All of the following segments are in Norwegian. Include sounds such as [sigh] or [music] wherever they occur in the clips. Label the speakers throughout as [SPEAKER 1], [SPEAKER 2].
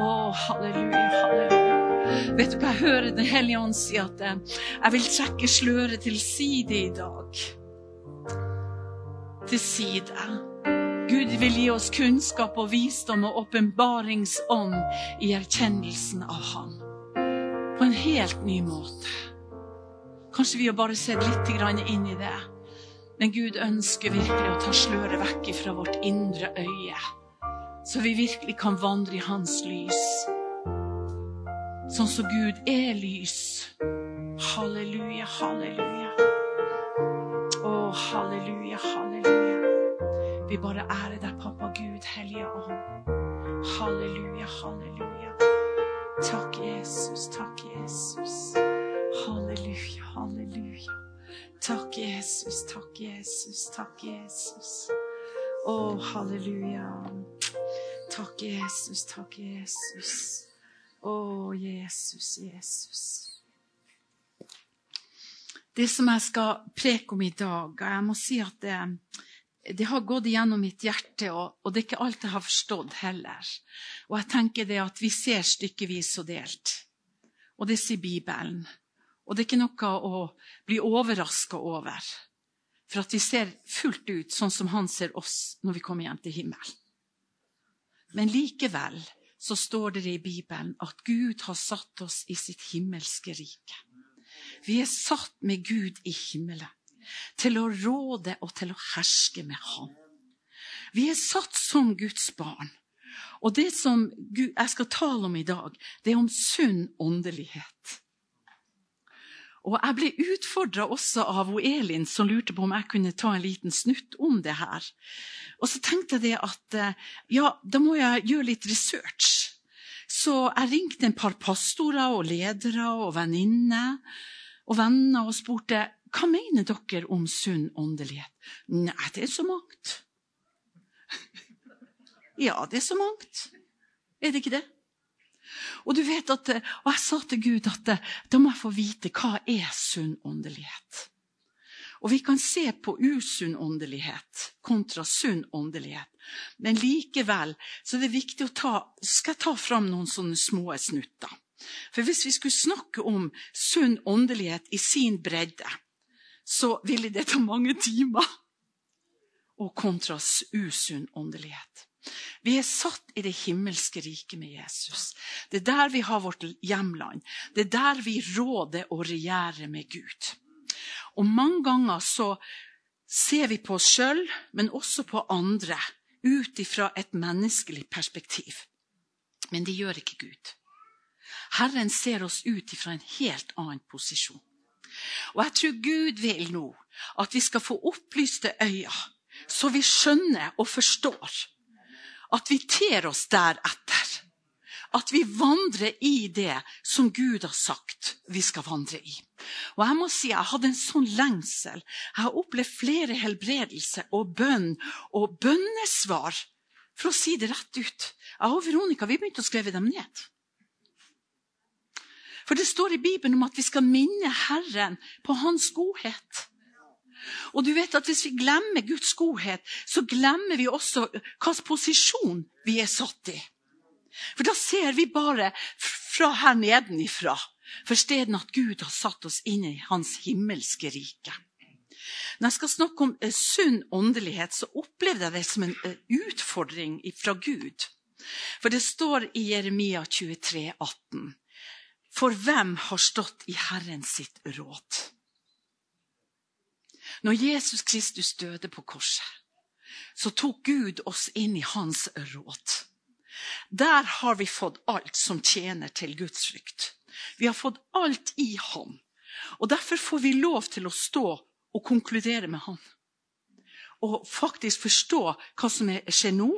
[SPEAKER 1] Å, halleluja, halleluja. Vet du hva jeg hører Den hellige ånd si? At eh, jeg vil trekke sløret til side i dag. Til side. Gud vil gi oss kunnskap og visdom og åpenbaringsånd i erkjennelsen av Han. På en helt ny måte. Kanskje vi har bare sett litt inn i det. Men Gud ønsker virkelig å ta sløret vekk fra vårt indre øye. Så vi virkelig kan vandre i Hans lys. Sånn som Gud er lys. Halleluja, halleluja. Å, halleluja, halleluja. Vi bare ærer deg, pappa Gud, Hellige Ånd. Halleluja, halleluja. Takk, Jesus. Takk, Jesus. Halleluja, halleluja. Takk, Jesus. Takk, Jesus. Takk, Jesus. Å, halleluja. Takk, Jesus. Takk, Jesus. Å, Jesus, Jesus. Det som jeg skal preke om i dag, jeg må si at det, det har gått igjennom mitt hjerte, og, og, det er ikke alt jeg har forstått heller. Og jeg tenker det at vi ser stykkevis og delt. Og det sier Bibelen. Og det er ikke noe å bli overraska over. For at vi ser fullt ut sånn som han ser oss når vi kommer hjem til himmelen. Men likevel så står det i Bibelen at Gud har satt oss i sitt himmelske rike. Vi er satt med Gud i himmelen til å råde og til å herske med Han. Vi er satt som Guds barn. Og det som jeg skal tale om i dag, det er om sunn åndelighet. Og Jeg ble utfordra også av Elin, som lurte på om jeg kunne ta en liten snutt om det her. Og så tenkte jeg det at eh, ja, da må jeg gjøre litt research. Så jeg ringte en par pastorer og ledere og venninner og venner og spurte hva mener dere om sunn åndelighet? Nei, det er så mangt. [laughs] Ja, det er så mangt. Er det ikke det? Og du vet at, og jeg sa til Gud at da må jeg få vite hva er sunn åndelighet. Og vi kan se på usunn åndelighet kontra sunn åndelighet. Men likevel så er det viktig å ta Skal jeg ta fram noen sånne små snutter? For hvis vi skulle snakke om sunn åndelighet i sin bredde, så ville det ta mange timer. Og kontras usunn åndelighet. Vi er satt i det himmelske riket med Jesus. Det er der vi har vårt hjemland. Det er der vi råder og regjerer med Gud. Og mange ganger så ser vi på oss sjøl, men også på andre, ut ifra et menneskelig perspektiv. Men det gjør ikke Gud. Herren ser oss ut ifra en helt annen posisjon. Og jeg tror Gud vil nå at vi skal få opplyste øyne, så vi skjønner og forstår at vi ter oss deretter. At vi vandrer i det som Gud har sagt vi skal vandre i. Og Jeg må si, jeg hadde en sånn lengsel. Jeg har opplevd flere helbredelser og bønn og bønnesvar. For å si det rett ut. Jeg og Veronica vi begynte å skrive dem ned. For det står i Bibelen om at vi skal minne Herren på hans godhet. Og du vet at Hvis vi glemmer Guds godhet, så glemmer vi også hvilken posisjon vi er satt i. For da ser vi bare fra her nedenifra. For stedet at Gud har satt oss inn i hans himmelske rike. Når jeg skal snakke om eh, sunn åndelighet, så opplevde jeg det som en eh, utfordring fra Gud. For det står i Jeremia 23, 18. For hvem har stått i Herren sitt råd? Når Jesus Kristus døde på korset, så tok Gud oss inn i hans råd. Der har vi fått alt som tjener til Guds frykt. Vi har fått alt i ham. Og Derfor får vi lov til å stå og konkludere med ham. Og faktisk forstå hva som skjer nå,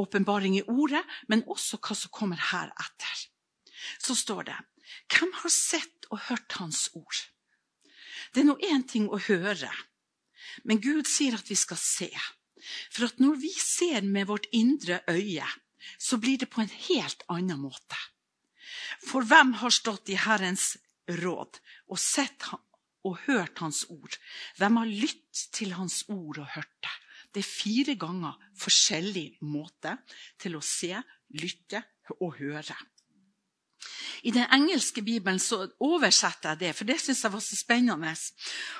[SPEAKER 1] åpenbaring i ordet, men også hva som kommer heretter. Så står det hvem har sett og hørt Hans ord? Det er nå én ting å høre, men Gud sier at vi skal se. For at når vi ser med vårt indre øye, så blir det på en helt annen måte. For hvem har stått i Herrens råd og sett og hørt Hans ord? Hvem har lyttet til Hans ord og hørt det? Det er fire ganger forskjellig måte til å se, lytte, og høre. I den engelske bibelen så oversetter jeg det, for det syns jeg var så spennende.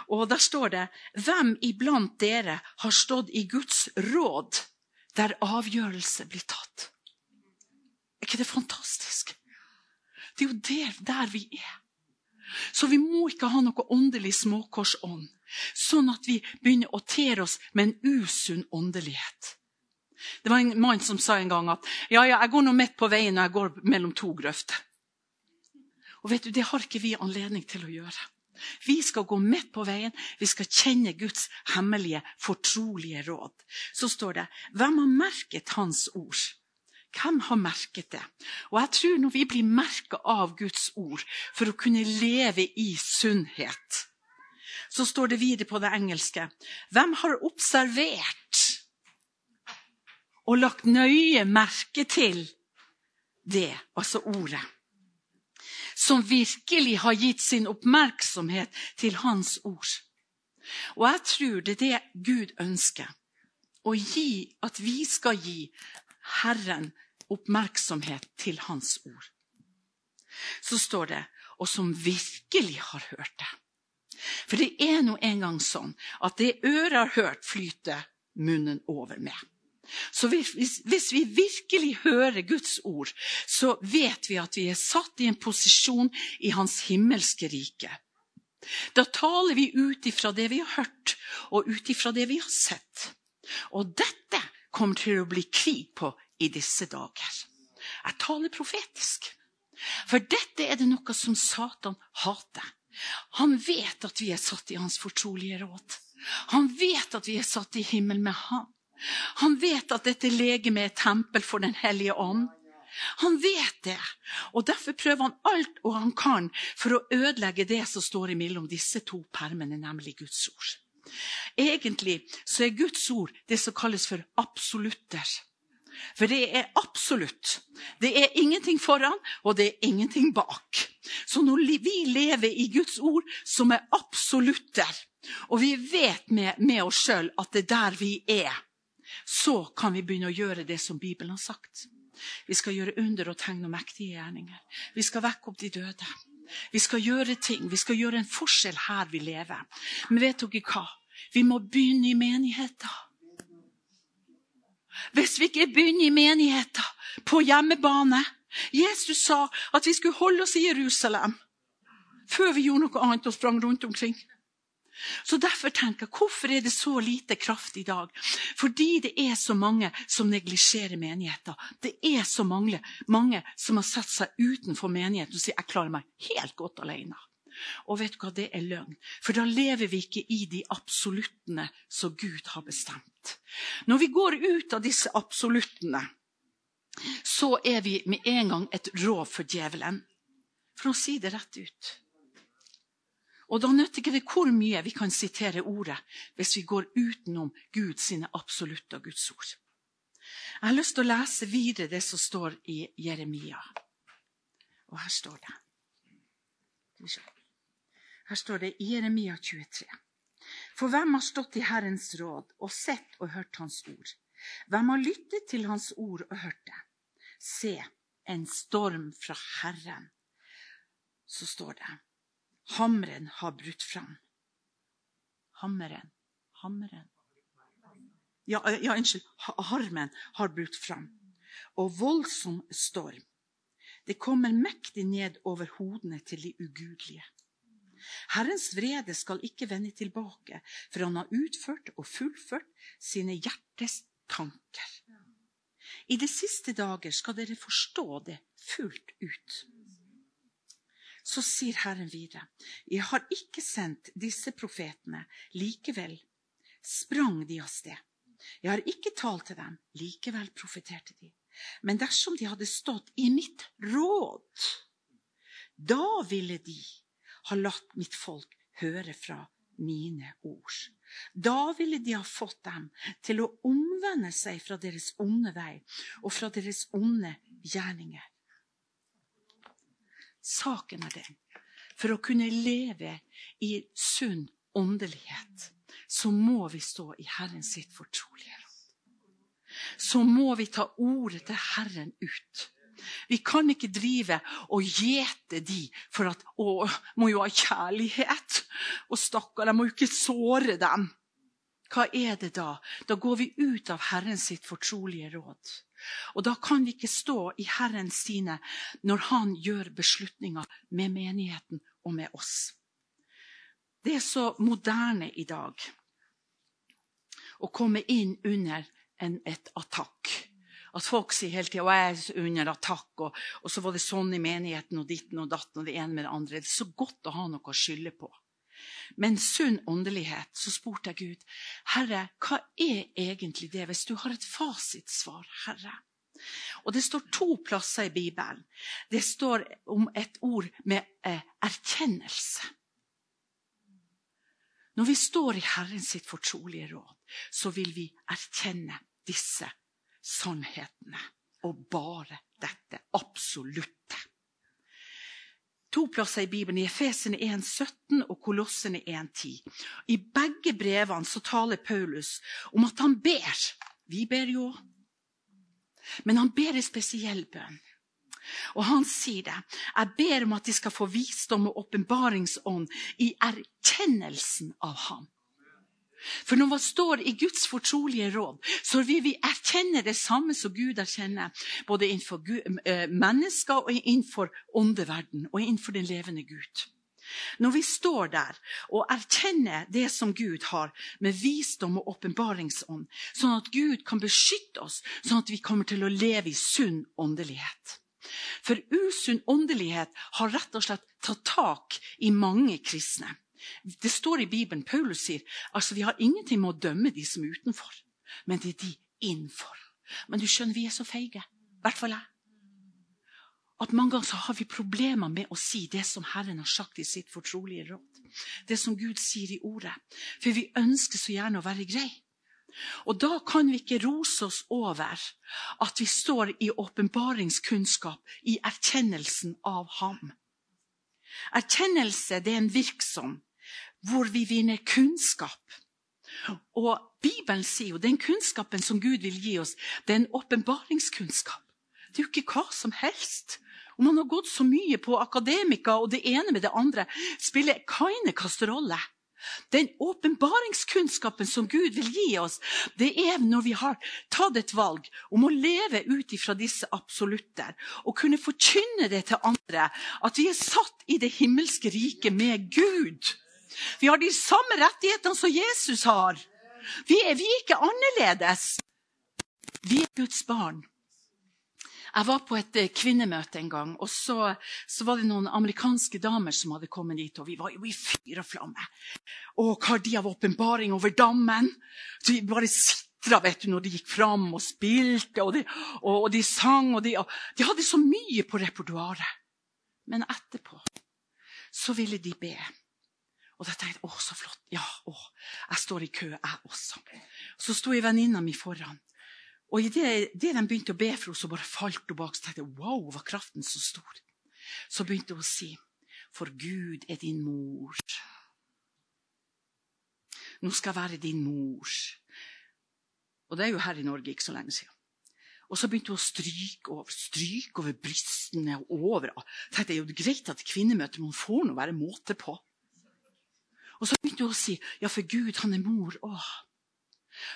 [SPEAKER 1] Og Der står det Hvem iblant dere har stått i Guds råd der avgjørelse blir tatt? Er ikke det fantastisk? Det er jo der, der vi er. Så vi må ikke ha noe åndelig småkorsånd, sånn at vi begynner å tere oss med en usunn åndelighet. Det var en mann som sa en gang at ja, ja, jeg går nå midt på veien og jeg går mellom to grøfter. Og vet du, Det har ikke vi anledning til å gjøre. Vi skal gå midt på veien. Vi skal kjenne Guds hemmelige, fortrolige råd. Så står det Hvem har merket Hans ord? Hvem har merket det? Og jeg tror når vi blir merka av Guds ord for å kunne leve i sunnhet, så står det videre på det engelske Hvem har observert og lagt nøye merke til det, altså ordet? Som virkelig har gitt sin oppmerksomhet til Hans ord. Og jeg tror det er det Gud ønsker. Å gi, at vi skal gi Herren oppmerksomhet til Hans ord. Så står det 'og som virkelig har hørt det'. For det er nå engang sånn at det øret har hørt, flyter munnen over med. Så hvis, hvis, vi virkelig hører Guds ord, så vet vi at vi er satt i en posisjon i Hans himmelske rike. Da taler vi ut ifra det vi har hørt, og ut ifra det vi har sett. Og dette kommer til å bli krig på i disse dager. Jeg taler profetisk. For dette er det noe som Satan hater. Han vet at vi er satt i hans fortrolige råd. Han vet at vi er satt i himmelen med ham. Han vet at dette legemet er tempel for Den hellige ånd. Han vet det, og derfor prøver han alt og han kan for å ødelegge det som står imellom disse to permene, nemlig Guds ord. Egentlig så er Guds ord det som kalles for absolutter. For det er absolutt. Det er ingenting foran, og det er ingenting bak. Så når vi lever i Guds ord, som er absolutter, og vi vet med, med oss sjøl at det er der vi er, så kan vi begynne å gjøre det som Bibelen har sagt. Vi skal gjøre under og tegne og mektige gjerninger. Vi skal vekke opp de døde. Vi skal gjøre ting. Vi skal gjøre en forskjell her vi lever. Men vet dere hva? Vi må begynne i menigheter. Hvis vi ikke begynner i menigheter, på hjemmebane Jesus sa at vi skulle holde oss i Jerusalem før vi gjorde noe annet og sprang rundt omkring. Så Derfor tenker jeg, hvorfor er det så lite kraft i dag? Fordi det er så mange som neglisjerer menigheten. Det er så mange, mange som har satt seg utenfor menigheten og sier jeg klarer meg helt godt alene. Og vet du hva, det er løgn. For da lever vi ikke i de absoluttene som Gud har bestemt. Når vi går ut av disse absoluttene, så er vi med en gang et råd for djevelen. For å si det rett ut. Og da nytter ikke det hvor mye vi kan sitere ordet, hvis vi går utenom Guds absolutte og Guds ord. Jeg har lyst til å lese videre det som står i Jeremia. Og her står det Her står det i Jeremia 23. For hvem har stått i Herrens råd og sett og hørt Hans ord? Hvem har lyttet til Hans ord og hørt det? Se, en storm fra Herren. Så står det Hammeren har brutt fram. Hammeren. Hammeren. Ja, ja, unnskyld. Harmen har brutt fram. Og voldsom storm. Det kommer mektig ned over hodene til de ugudelige. Herrens vrede skal ikke vende tilbake, for han har utført og fullført sine hjertes tanker. I de siste dager skal dere forstå det fullt ut. Så sier Herren videre, jeg har ikke sendt disse profetene, likevel sprang de av sted. Jeg har ikke talt til dem, likevel profeterte de. Men dersom de hadde stått i mitt råd, da ville de ha latt mitt folk høre fra mine ord. Da ville de ha fått dem til å omvende seg fra deres onde vei og fra deres onde gjerninger. Saken er den. For å kunne leve i sunn åndelighet, så må vi stå i Herren sitt fortrolige råd. Så må vi ta ordet til Herren ut. Vi kan ikke drive og gjete de for at å, må jo ha kjærlighet. Og stakkar, jeg må jo ikke såre dem. Hva er det da? Da går vi ut av Herren sitt fortrolige råd. Og da kan vi ikke stå i Herrens sine når Han gjør beslutninger med menigheten og med oss. Det er så moderne i dag å komme inn under en, et attakk. At folk sier hele tida 'jeg er under attakk', og, og, så var det sånn i menigheten og ditten og datten og det ene med det andre. Det er så godt å ha noe å skylde på. Men sunn åndelighet, så spurte jeg Gud, Herre, hva er egentlig det, hvis du har et fasitsvar, Herre? Og Det står to plasser i Bibelen. Det står om et ord med eh, erkjennelse. Når vi står i Herren sitt fortrolige råd, så vil vi erkjenne disse sannhetene. Og bare dette absolutte. To plasser i Bibelen, i Efesene 1,17 og Kolossene 1,10. I begge brevene så taler Paulus om at han ber. Vi ber jo òg. Men han ber en spesiell bønn. Og han sier det. Jeg ber om at de skal få visdom og åpenbaringsånd i erkjennelsen av ham. For når man står i Guds fortrolige råd, så vil vi erkjenne det samme som Gud erkjenner, både innenfor eh, mennesker og innenfor åndeverden og innenfor den levende Gud. Når vi står der og erkjenner det som Gud har, med visdom og åpenbaringsånd, sånn at Gud kan beskytte oss, sånn at vi kommer til å leve i sunn åndelighet. For usunn åndelighet har rett og slett tatt tak i mange kristne. Det står i Bibelen, Paulus sier altså vi har ingenting med å dømme de som er utenfor, men det er de innenfor. Men du skjønner, vi er så feige. I hvert fall jeg at mange ganger har vi problemer med å si det som Herren har sagt i sitt fortrolige råd. Det som Gud sier i ordet. For vi ønsker så gjerne å være grei. Og da kan vi ikke rose oss over at vi står i åpenbaringskunnskap, i erkjennelsen av Ham. Erkjennelse det er en virksom hvor vi vinner kunnskap. Og Bibelen sier jo den kunnskapen som Gud vil gi oss, det er en åpenbaringskunnskap. Det er jo ikke hva som helst. Om man har gått så mye på akademika og det ene med det andre, spiller keine rolle. Den åpenbaringskunnskapen som Gud vil gi oss, det er når vi har tatt et valg om å leve ut ifra disse absolutter og kunne forkynne det til andre, at vi er satt i det himmelske riket med Gud. Vi har de samme rettighetene som Jesus har. Vi er, vi er ikke annerledes. Vi er Guds barn. Jeg var på et eh, kvinnemøte en gang, og så, så, var det noen amerikanske damer som hadde kommet dit. Og vi var jo i fyr og flamme. Og hva de av åpenbaring over dammen. Så vi bare sitra vet du, når de gikk fram og spilte, og de, og, og de sang. Og de, og de hadde så mye på repertoaret. Men etterpå så ville de be. Og da tenkte jeg å, så flott. Ja, å, jeg står i kø, jeg også. Så sto ei venninna mi foran. Og idet de begynte å be for henne, så bare falt hun bak. Så tenkte jeg, wow, var kraften så stor. Så begynte hun å si, for Gud er din mor. Nå skal jeg være din mor. Og det er jo her i Norge ikke så lenge siden. Og så begynte hun å stryke over, stryke over brystene og over. Jeg tenkte, det er jo greit at kvinnemøter, men hun får nå være måte på. Og så begynte hun å si ja, for Gud, han er mor. Åh.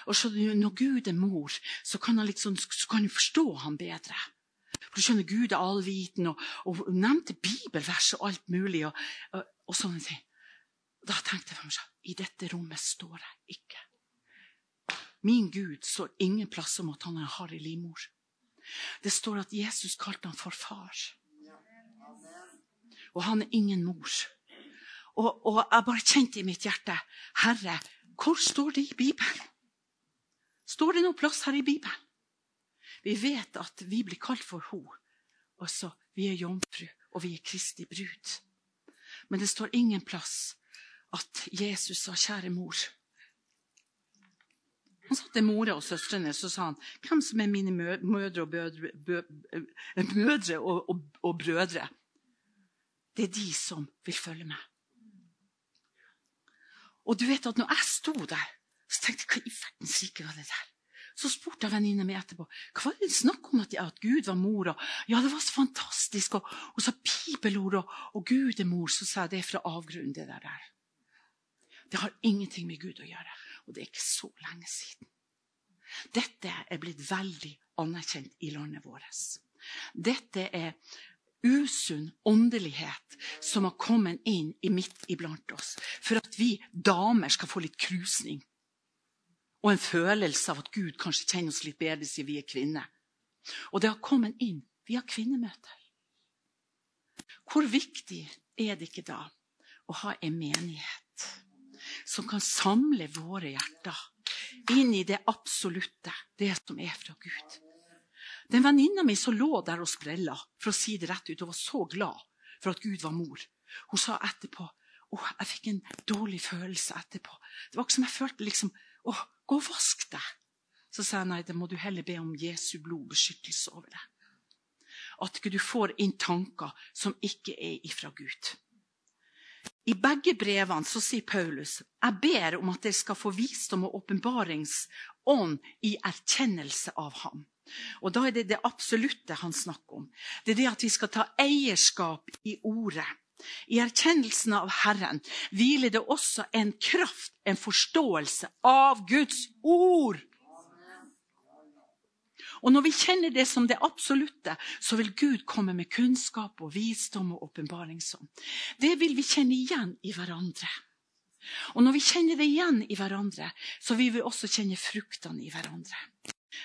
[SPEAKER 1] Og så Når Gud er mor, så kan han liksom, så kan du forstå ham bedre. For du skjønner, Gud er allviten, og, og nevnte bibelvers og alt mulig. og, og, og sånne ting. Da tenkte jeg for meg selv I dette rommet står jeg ikke. Min Gud står ingen plass om at han er en harry livmor. Det står at Jesus kalte han for far. Og han er ingen mor. Og, og jeg bare kjente i mitt hjerte Herre, hvor står det i Bibelen? Står det noe plass her i Bibelen? Vi vet at vi blir kalt for ho. Også, vi er jomfru, og vi er Kristi brud. Men det står ingen plass at Jesus sa 'kjære mor'. Han sa til mora og søstrene så sa han, 'Hvem som er mine mødre og, bødre, bø, mødre og, og, og brødre?' Det er de som vil følge meg. Og du vet at når jeg sto der så tenkte jeg hva i verdens rike var det der? Så spurte jeg venninna mi etterpå hva var det snakk om at, at Gud var mor. Og, ja, det var så fantastisk. Og, hun så bibelord og, og Gud er mor. Så sa jeg det er fra avgrunnen, det der. Det har ingenting med Gud å gjøre. Og det er ikke så lenge siden. Dette er blitt veldig anerkjent i landet vårt. Dette er usunn åndelighet som har kommet inn i midt iblant oss. For at vi damer skal få litt krusning og en følelse av at Gud kanskje kjenner oss litt bedre siden vi er kvinner. Og det har kommet inn via kvinnemøter. Hvor viktig er det ikke da å ha en menighet som kan samle våre hjerter inn i det absolutte, det som er fra Gud? Den venninna mi som lå der og sprella, for å si det rett ut, og var så glad for at Gud var mor, hun sa etterpå oh, jeg fikk en dårlig følelse etterpå. Det var ikke som jeg følte liksom, åh, Gå og vask deg. Så sa jeg nei, da må du heller be om Jesu blod beskyttelse over deg. At ikke du får inn tanker som ikke er ifra Gud. I begge brevene så sier Paulus jeg ber om at dere skal få visdom og åpenbaringsånd i erkjennelse av ham. Og Da er det det absolutte han snakker om. Det er det at vi skal ta eierskap i ordet. I erkjennelsen av Herren hviler det også en kraft, en forståelse av Guds ord. Og Når vi kjenner det som det absolutte, så vil Gud komme med kunnskap og visdom og åpenbaringsånd. Det vil vi kjenne igjen i hverandre. Og når vi kjenner det igjen i hverandre, så vil vi også kjenne fruktene i hverandre.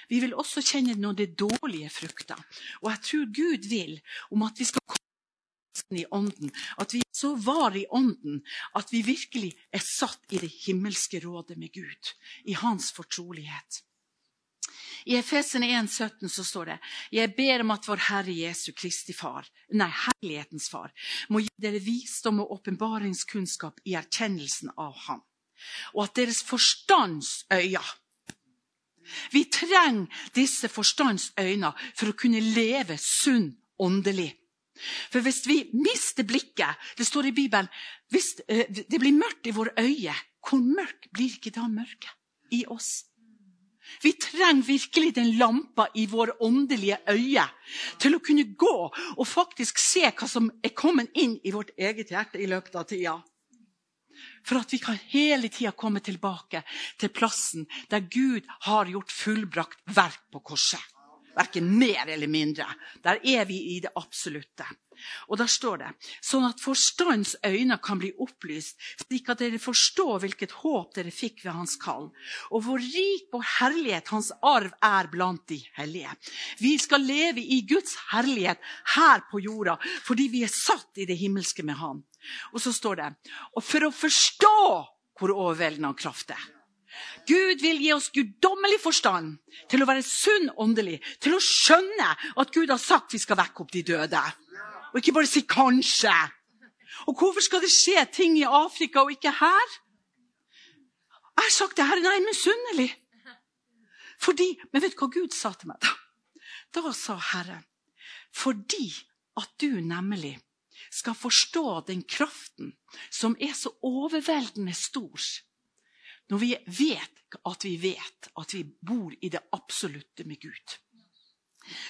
[SPEAKER 1] Vi vil også kjenne noen av de dårlige fruktene. Og jeg tror Gud vil om at vi skal komme i ånden. At vi er så var i ånden at vi virkelig er satt i det himmelske rådet med Gud. I hans fortrolighet. I Efesene 1,17 så står det Jeg ber om at vår Herre Jesu Kristi Far, nei, Herlighetens Far, må gi dere visdom og åpenbaringskunnskap i erkjennelsen av Ham. Og at deres forstandsøyne Vi trenger disse forstandsøyne for å kunne leve sunn åndelig. For hvis vi mister blikket Det står i Bibelen hvis eh, det blir mørkt i våre øyne, hvor mørkt blir ikke da mørket i oss? Vi trenger virkelig den lampa i våre åndelige øyne til å kunne gå og faktisk se hva som er kommet inn i vårt eget hjerte i løpet av tida. For at vi kan hele tida komme tilbake til plassen der Gud har gjort fullbrakt verk på korset. Verken mer eller mindre. Der er vi i det absolutte. Og der står det sånn at forstandens øyne kan bli opplyst, slik at dere forstår hvilket håp dere fikk ved hans kall, og hvor rik og herlighet hans arv er blant de hellige. Vi skal leve i Guds herlighet her på jorda fordi vi er satt i det himmelske med Han. Og så står det og for å forstå hvor overveldende kraft det er. Gud vil gi oss guddommelig forstand til å være sunn åndelig, til å skjønne at Gud har sagt vi skal vekke opp de døde. Og ikke bare si 'kanskje'. Og hvorfor skal det skje ting i Afrika og ikke her? Jeg har sagt det her, nei, misunnelig. Fordi, Men vet du hva Gud sa til meg da? Da sa Herren, fordi at du nemlig skal forstå den kraften som er så overveldende stor når vi vet at vi vet at vi bor i det absolutte med Gud.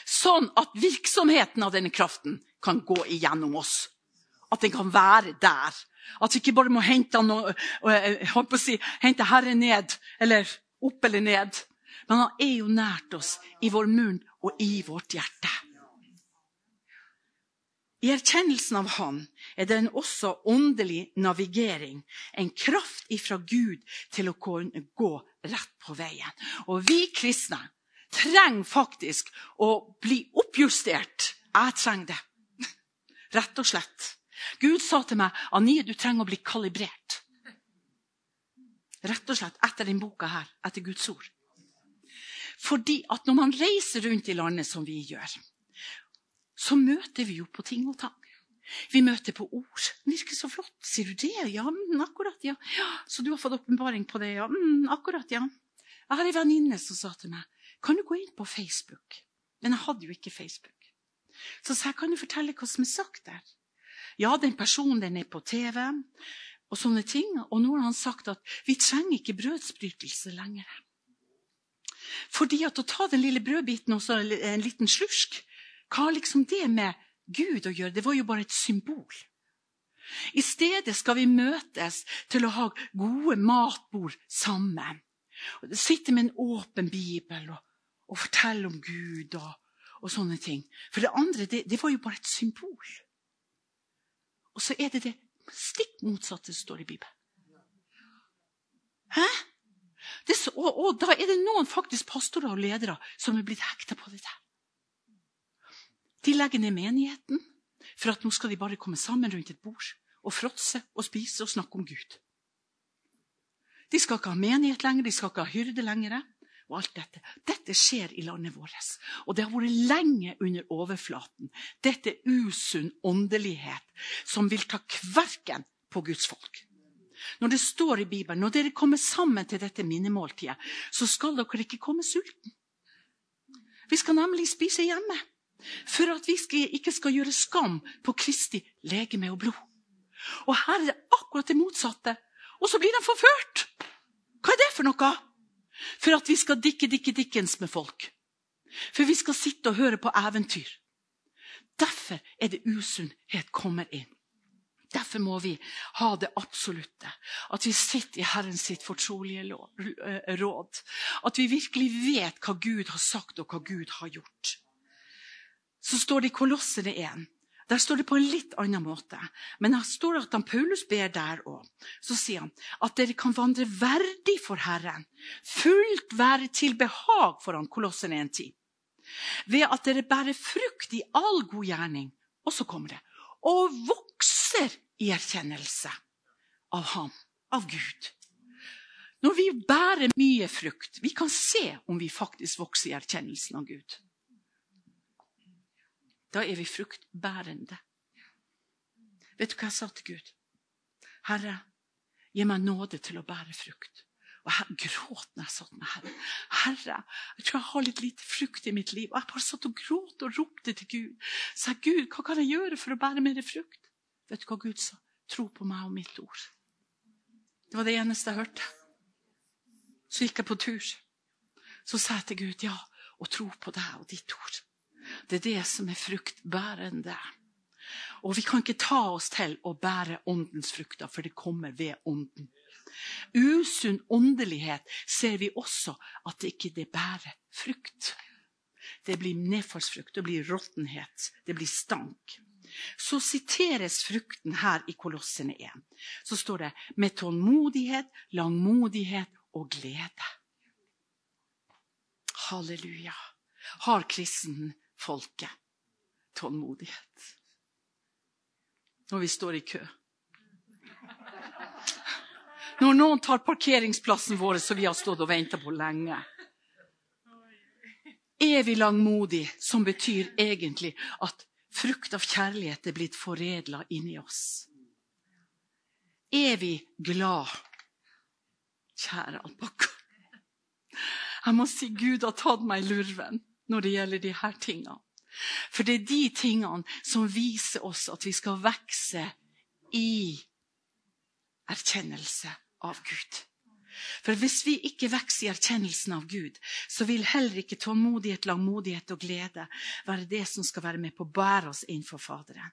[SPEAKER 1] Sånn at virksomheten av denne kraften kan gå igjennom oss. At den kan være der. At vi ikke bare må hente, noe, eh, si, hente Herren ned, eller opp eller ned. Men han er jo nært oss i vår munn og i vårt hjerte. I erkjennelsen av Han er det en også åndelig navigering, en kraft ifra Gud til å gå rett på veien. Og vi kristne trenger faktisk å bli oppjustert. Jeg trenger det. [laughs] Rett og slett. Gud sa til meg Anie, du trenger å bli kalibrert. Rett og slett etter denne boka her, etter Guds ord. Fordi at når man reiser rundt i landet som vi gjør, så møter vi jo på ting og tang. Vi møter på ord. Det virker så flott. Sier du det? Ja, mm, akkurat. ja. ja. Så du har fått åpenbaring på det? Ja, mm, akkurat. ja. Jeg har ei venninne som sa til meg kan du gå inn på Facebook. Men jeg hadde jo ikke Facebook. Så sa jeg kan du fortelle hva som er sagt der. Ja, den personen den er på TV, og sånne ting. Og nå har han sagt at vi trenger ikke brødsbrytelse lenger. Fordi at å ta den lille brødbiten og så en liten slursk, hva har liksom det med Gud å gjøre? Det var jo bare et symbol. I stedet skal vi møtes til å ha gode matbord sammen. Sitte med en åpen bibel og, og fortelle om Gud og, og, sånne ting. For det andre, det, det var jo bare et symbol. Og så er det det stikk motsatte som står i Bibelen. Hæ? Så, og, og, da er det noen faktisk pastorer og ledere som er blitt hekta på det der. De legger ned menigheten for at nå skal de bare komme sammen rundt et bord og fråtse og spise og snakke om Gud. De skal ikke ha menighet lenger, de skal ikke ha hyrde lenger. Og alt Dette Dette skjer i landet vårt. Og det har vært lenge under overflaten. Dette er usunn åndelighet som vil ta kverken på Guds folk. Når det står i Bibelen når dere kommer sammen til dette minnemåltidet, så skal dere ikke komme sulten. Vi skal nemlig spise hjemme. For at vi ikke skal gjøre skam på Kristi legeme og blod. Og her er det akkurat det motsatte. Og så blir de forført! Hva er det for noe? For at vi skal dikke dikke dikkens med folk. For vi skal sitte og høre på eventyr. Derfor er det usunnhet kommer inn. Derfor må vi ha det absolutte. At vi sitter i Herrens sitt fortrolige eh, råd. At vi virkelig vet hva Gud har sagt, og hva Gud har gjort. Så står det i Kolossene 1. Der står det på en litt annen måte. Men det står at han Paulus ber der òg. Så sier han at dere kan vandre verdig for Herren. Fullt være til behag for han, Kolossen 1.10. Ved at dere bærer frukt i all god gjerning. Og så kommer det og vokser i erkjennelse av ham, av Gud. Når vi bærer mye frukt, vi kan se om vi faktisk vokser i erkjennelsen av Gud. Da er vi fruktbærende. Vet du hva jeg sa til Gud? Herre, gi meg nåde til å bære frukt. Og jeg gråt når jeg satt med Herre. Herre, jeg tror jeg har litt lite frukt i mitt liv. Og jeg bare satt og gråt og ropte til Gud. Sa Gud, hva kan jeg gjøre for å bære mer frukt? Vet du hva Gud sa? Tro på meg og mitt ord. Det var det eneste jeg hørte. Så gikk jeg på tur. Så sa jeg til Gud, ja, og tro på deg og ditt ord. Det er det som er fruktbærende. Og vi kan ikke ta oss til å bære åndens frukter, for det kommer ved ånden. Usunn åndelighet ser vi også at det ikke det bærer frukt. Det blir nedfallsfrukt, det blir råttenhet, det blir stank. Så siteres frukten her i Kolossene 1. Så står det med tålmodighet, langmodighet og glede. Halleluja. Har kristenfolket tålmodighet? Når vi står i kø. Når noen tar parkeringsplassen vår som vi har stått og venta på lenge. Evig langmodig, som betyr egentlig at frukt av kjærlighet er blitt foredla inni oss. Evig glad. Kjære alpakka. Jeg må si Gud har tatt meg i lurven når det gjelder de her tingene. For det er de tingene som viser oss at vi skal vokse i erkjennelse av Gud. For hvis vi ikke vokser i erkjennelsen av Gud, så vil heller ikke tålmodighet, langmodighet og glede være det som skal være med på å bære oss inn for Faderen.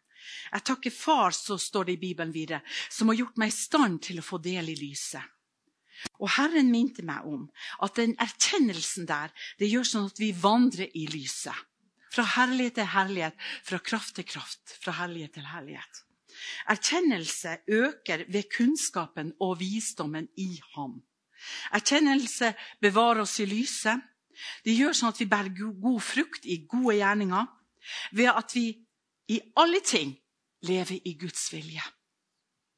[SPEAKER 1] Jeg takker Far, så står det i Bibelen videre, som har gjort meg i stand til å få del i lyset. Og Herren minte meg om at den erkjennelsen der, det gjør sånn at vi vandrer i lyset. Fra herlighet til herlighet, fra kraft til kraft, fra herlighet til herlighet. Erkjennelse øker ved kunnskapen og visdommen i ham. Erkjennelse bevarer oss i lyset. Det gjør sånn at vi bærer god frukt i gode gjerninger ved at vi i alle ting lever i Guds vilje.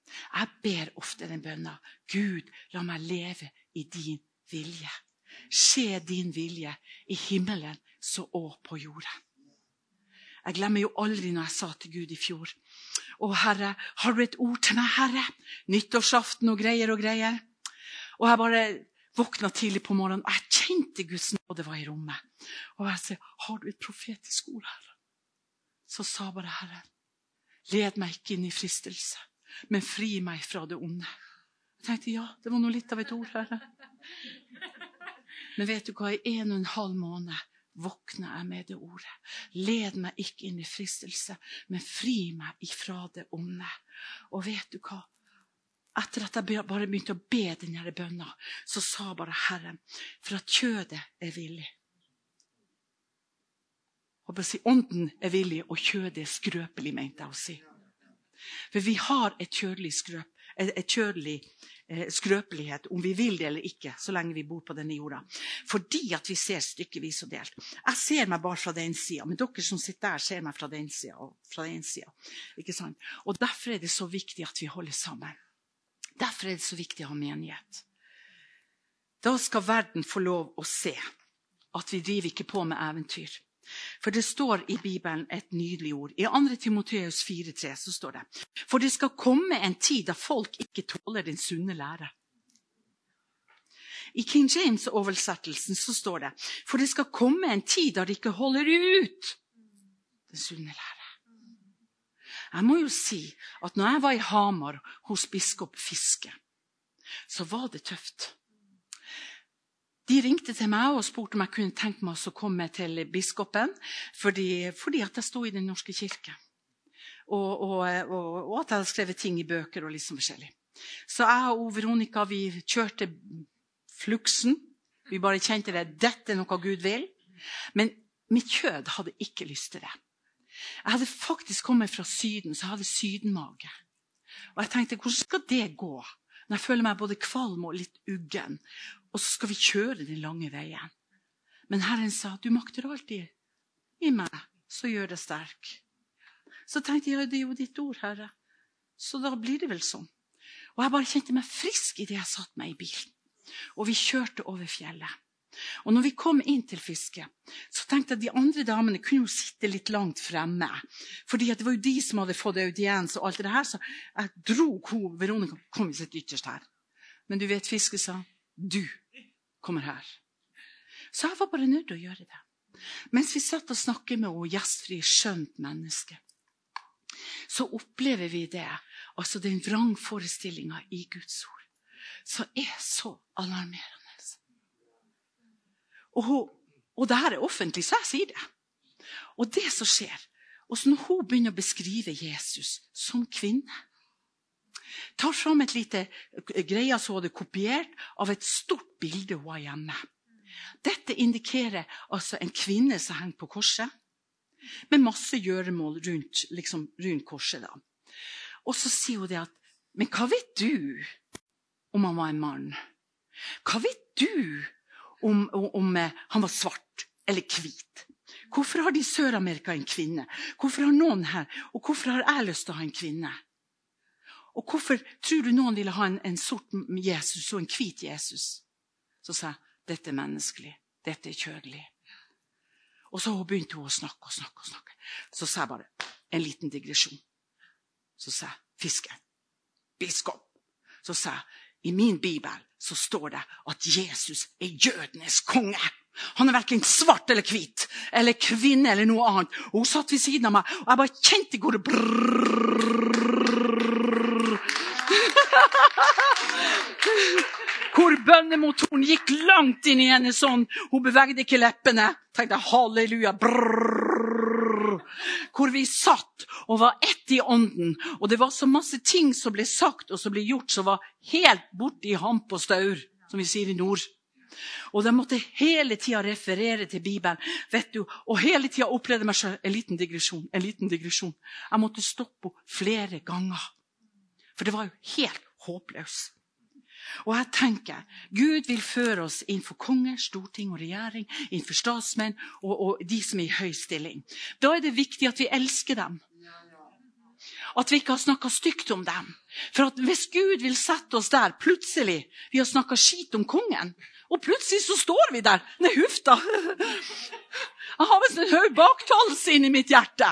[SPEAKER 1] Jeg ber ofte den bønna Gud, la meg leve i din vilje. Skje din vilje i himmelen så òg på jorden. Jeg glemmer jo aldri når jeg sa til Gud i fjor Å, Herre, har du et ord til meg, Herre? Nyttårsaften og greier og greier. Og jeg bare våkna tidlig på morgenen, og jeg kjente Guds nåde var i rommet. Og jeg sa, har du et profetisk ord, Herre? Så sa bare Herren, led meg ikke inn i fristelse, men fri meg fra det onde. Jeg tenkte ja, det var nå litt av et ord, Herre. Men vet du hva, i en og en halv måned våkner jeg med det ordet. Led meg ikke inn i fristelse, men fri meg ifra det onde. Og vet du hva? Etter at jeg bare begynte å be denne bønna, så sa bare Herren, for at kjødet er villig. Og si, Ånden er villig, og kjødet er skrøpelig, mente jeg å si. For vi har et kjødelig skrøp, et kjødelig eh, skrøpelighet, om vi vil det eller ikke, så lenge vi bor på denne jorda. Fordi at vi ser stykkevis og delt. Jeg ser meg bare fra den sida, men dere som sitter der, ser meg fra den sida og fra den sida. Og derfor er det så viktig at vi holder sammen. Derfor er det så viktig å ha menighet. Da skal verden få lov å se at vi driver ikke på med eventyr. For det står i Bibelen et nydelig ord. I 2. Timoteus 4,3 så står det For det skal komme en tid da folk ikke tåler den sunne lære. I King James-oversettelsen så står det For det skal komme en tid da de ikke holder ut den sunne lære. Jeg må jo si at når jeg var i Hamar hos biskop Fiske, så var det tøft. De ringte til meg og spurte om jeg kunne tenke meg å komme til biskopen fordi, fordi at jeg sto i Den norske kirke. Og, og, og, og, at jeg hadde skrevet ting i bøker og litt sånn forskjellig. Så jeg og Veronica vi kjørte fluksen. Vi bare kjente det. Dette er noe Gud vil. Men mitt kjød hadde ikke lyst til det. Jeg hadde faktisk kommet fra Syden, så jeg hadde sydenmage. Og jeg tenkte, hvordan skal det gå? Når jeg føler meg både kvalm og litt uggen og så skal vi kjøre den lange veien. Men Herren sa du makter alltid i meg, så gjør det sterk. Så tenkte jeg det er jo ditt ord, Herre. Så da blir det vel sånn. Og jeg bare kjente meg frisk idet jeg satte meg i bilen. Og vi kjørte over fjellet. Og når vi kom inn til fisket, så tenkte jeg at de andre damene kunne jo sitte litt langt fremme. Fordi det var jo de som hadde fått audiens og alt det her. Så jeg dro Veronica kom i sitt ytterst her. Men du vet, fisket sa du kommer her. Så jeg var bare nødt til å gjøre det. Mens vi satt og snakket med henne gjestfrie, skjønt menneske, så opplever vi det, altså den vrangforestillinga i Guds ord, som er så alarmerende. Og, og det her er offentlig, så jeg sier det. Og det som skjer, og så når hun begynner å beskrive Jesus som kvinne tar fram et lite greie som hun hadde kopiert av et stort bilde hun har hjemme. Dette indikerer altså en kvinne som henger på korset, med masse gjøremål rundt, liksom, rundt korset. da. Og så sier hun det at Men hva vet du om han var en mann? Hva vet du om, om, om eh, han var svart eller hvit? Hvorfor har de i Sør-Amerika en kvinne? Hvorfor har noen her? Og hvorfor har jeg lyst til å ha en kvinne? Og hvorfor tror du noen ville ha en, en sort Jesus og en hvit Jesus? Så sa jeg dette er menneskelig. Dette er kjødelig. Og så begynte hun å snakke og snakke. og snakke. Så sa jeg bare en liten digresjon. Så sa jeg fiske. Biskop. Så sa jeg i min bibel så står det at Jesus er jødenes konge. Han er verken svart eller hvit eller kvinne eller noe annet. Og hun satt ved siden av meg, og jeg bare kjente hvor det brrrr Hvor bønnemotoren gikk langt inn i henne sånn. Hun bevegde ikke leppene. Tenkte halleluja. Brrr. Hvor vi satt og var ett i ånden. Og det var så masse ting som ble sagt og som ble gjort, som var helt borti hamp og staur, som vi sier i nord. Og de måtte hele tida referere til Bibelen. vet du, Og hele tida opplevde meg selv en liten digresjon. en liten digresjon. Jeg måtte stoppe henne flere ganger. For det var jo helt håpløst. Og jeg tenker, Gud vil føre oss innenfor konger, storting og regjering, innenfor statsmenn og, og de som er i høy stilling. Da er det viktig at vi elsker dem. At vi ikke har snakka stygt om dem. For hvis Gud vil sette oss der plutselig Vi har snakka skit om kongen, og plutselig så står vi der. Nei, huff da. Jeg har visst en høy baktalelse inni mitt hjerte.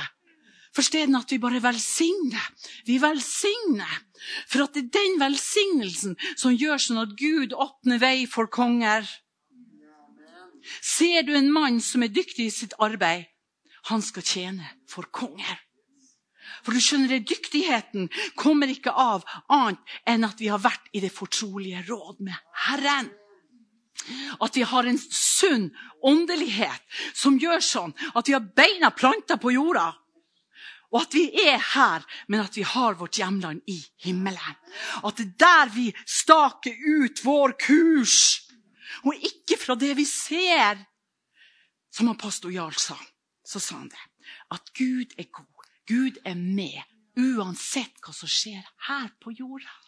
[SPEAKER 1] Forsteden at vi bare velsigner. Vi velsigner. For at det er den velsignelsen som gjør sånn at Gud åpner vei for konger. Ser du en mann som er dyktig i sitt arbeid, han skal tjene for konger. For du skjønner det, Dyktigheten kommer ikke av annet enn at vi har vært i det fortrolige råd med Herren. At vi har en sunn åndelighet som gjør sånn at vi har beina planta på jorda. Og at vi er her, men at vi har vårt hjemland i himmelen. At det er der vi staker ut vår kurs, og ikke fra det vi ser. Som pastor Jarl sa, så sa han det. At Gud er god. Gud er med, uansett hva som skjer her på jorda.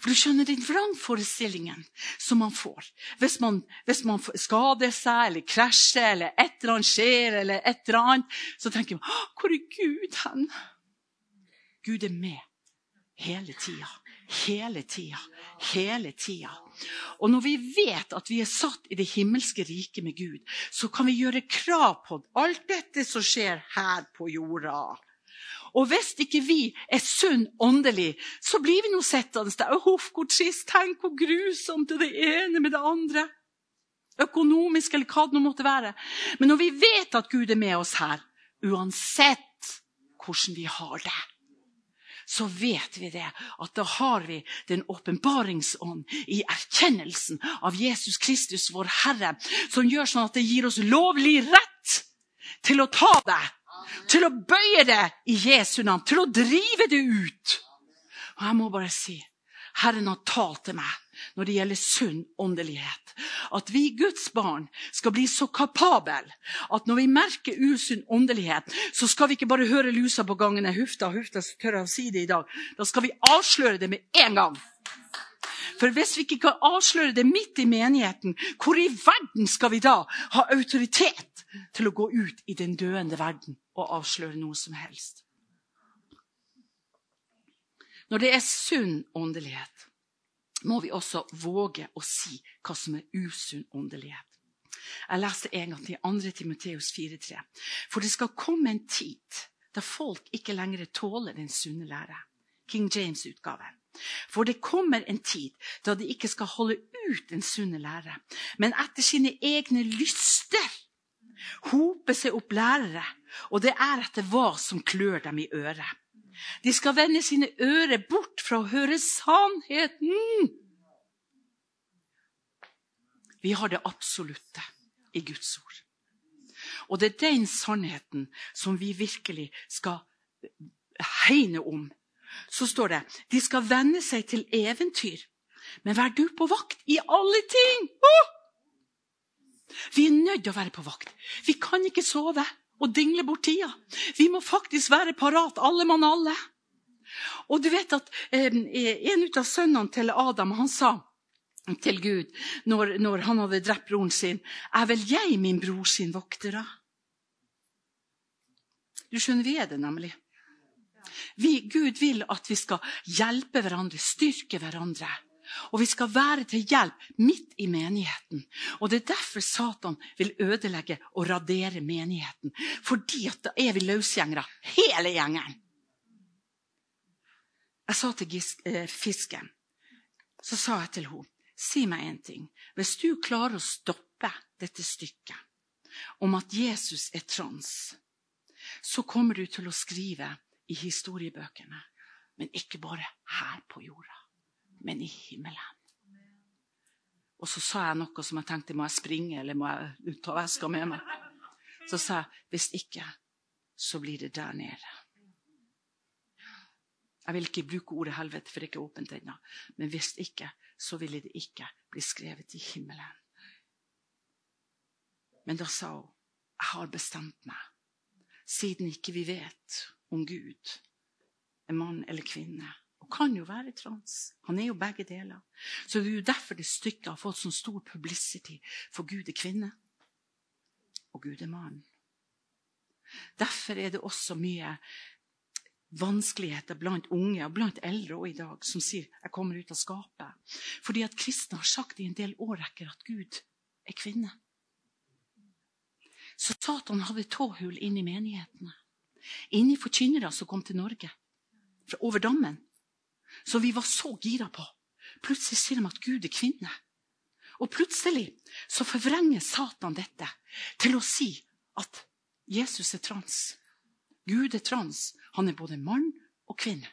[SPEAKER 1] For du skjønner den vrangforestillingen som man får hvis man, hvis man skader seg eller krasjer eller et eller annet skjer, eller et eller annet, så tenker man hvor er Gud hen? Gud er med hele tida. Hele tida. Hele tida. Og når vi vet at vi er satt i det himmelske riket med Gud, så kan vi gjøre krav på alt dette som skjer her på jorda. Og hvis ikke vi er sunn åndelig, så blir vi nå sittende der. Huff, hvor trist. Tenk hvor grusomt det ene med det andre. Økonomisk eller hva det nå måtte være. Men når vi vet at Gud er med oss her, uansett hvordan vi har det, så vet vi det, at da har vi den åpenbaringsånd i erkjennelsen av Jesus Kristus, vår Herre, som gjør sånn at det gir oss lovlig rett til å ta det til å bøye det i Jesu navn, til å drive det ut. Og jeg må bare si Herren har talt til meg når det gjelder sunn åndelighet. At vi Guds barn skal bli så kapable at når vi merker usunn åndelighet, så skal vi ikke bare høre lusa på gangen. Hufta, hufta, tør jeg å si det i dag. Da skal vi avsløre det med en gang. For hvis vi ikke kan avsløre det midt i menigheten, hvor i verden skal vi da ha autoritet til å gå ut i den døende verden og avsløre noe som helst? Når det er sunn åndelighet, må vi også våge å si hva som er usunn åndelighet. Jeg leser en gang til 2. Timoteus 4,3. For det skal komme en tid da folk ikke lenger tåler den sunne lære. King James-utgaven. For det kommer en tid da de ikke skal holde ut den sunne lære, men etter sine egne lyster hope seg opp lærere, og det er etter hva som klør dem i øret. De skal vende sine ører bort fra å høre sannheten. Vi har det absolutte i Guds ord. Og det er den sannheten som vi virkelig skal hegne om så står det de skal venne seg til eventyr. Men vær du på vakt i alle ting! Oh! Vi er nødt til å være på vakt. Vi kan ikke sove og dingle bort tida. Vi må faktisk være parat, alle mann alle. Og du vet at eh, En av sønnene til Adam han sa til Gud når, når han hadde drept broren sin, er vel jeg min bror sin vokter, da? Du skjønner, vi er det nemlig. Vi, Gud vil at vi skal hjelpe hverandre, styrke hverandre. Og vi skal være til hjelp midt i menigheten. Og Det er derfor Satan vil ødelegge og radere menigheten. Fordi at da er vi løsgjengere, hele gjengen. Jeg sa til eh, fisken så sa jeg til henne, si meg en ting. Hvis du klarer å stoppe dette stykket om at Jesus er trans, så kommer du til å skrive i historiebøkene. Men ikke bare her på jorda, men i himmelen. Og så sa jeg noe som jeg tenkte må jeg springe eller må jeg ta veska med meg. Så sa jeg hvis ikke, så blir det der nede. Jeg vil ikke bruke ordet helvete, for det er ikke åpent ennå. Men hvis ikke, så ville det ikke bli skrevet i himmelen. Men da sa hun jeg har bestemt meg, siden ikke vi vet om Gud er mann eller kvinne. Og kan jo være trans. Han er jo begge deler. Så det er jo derfor det stykket har fått sånn stor publicity. For Gud er kvinne, og Gud er mann. Derfor er det også mye vanskeligheter blant unge og blant eldre også i dag som sier 'jeg kommer ut av skapet'. Fordi at kristne har sagt i en del årrekker at Gud er kvinne. Så Satan hadde tåhull inn i menighetene inni forkynnere som kom til Norge over dammen. Som vi var så gira på. Plutselig sier de at Gud er kvinne. Og plutselig så forvrenger Satan dette til å si at Jesus er trans. Gud er trans. Han er både mann og kvinne.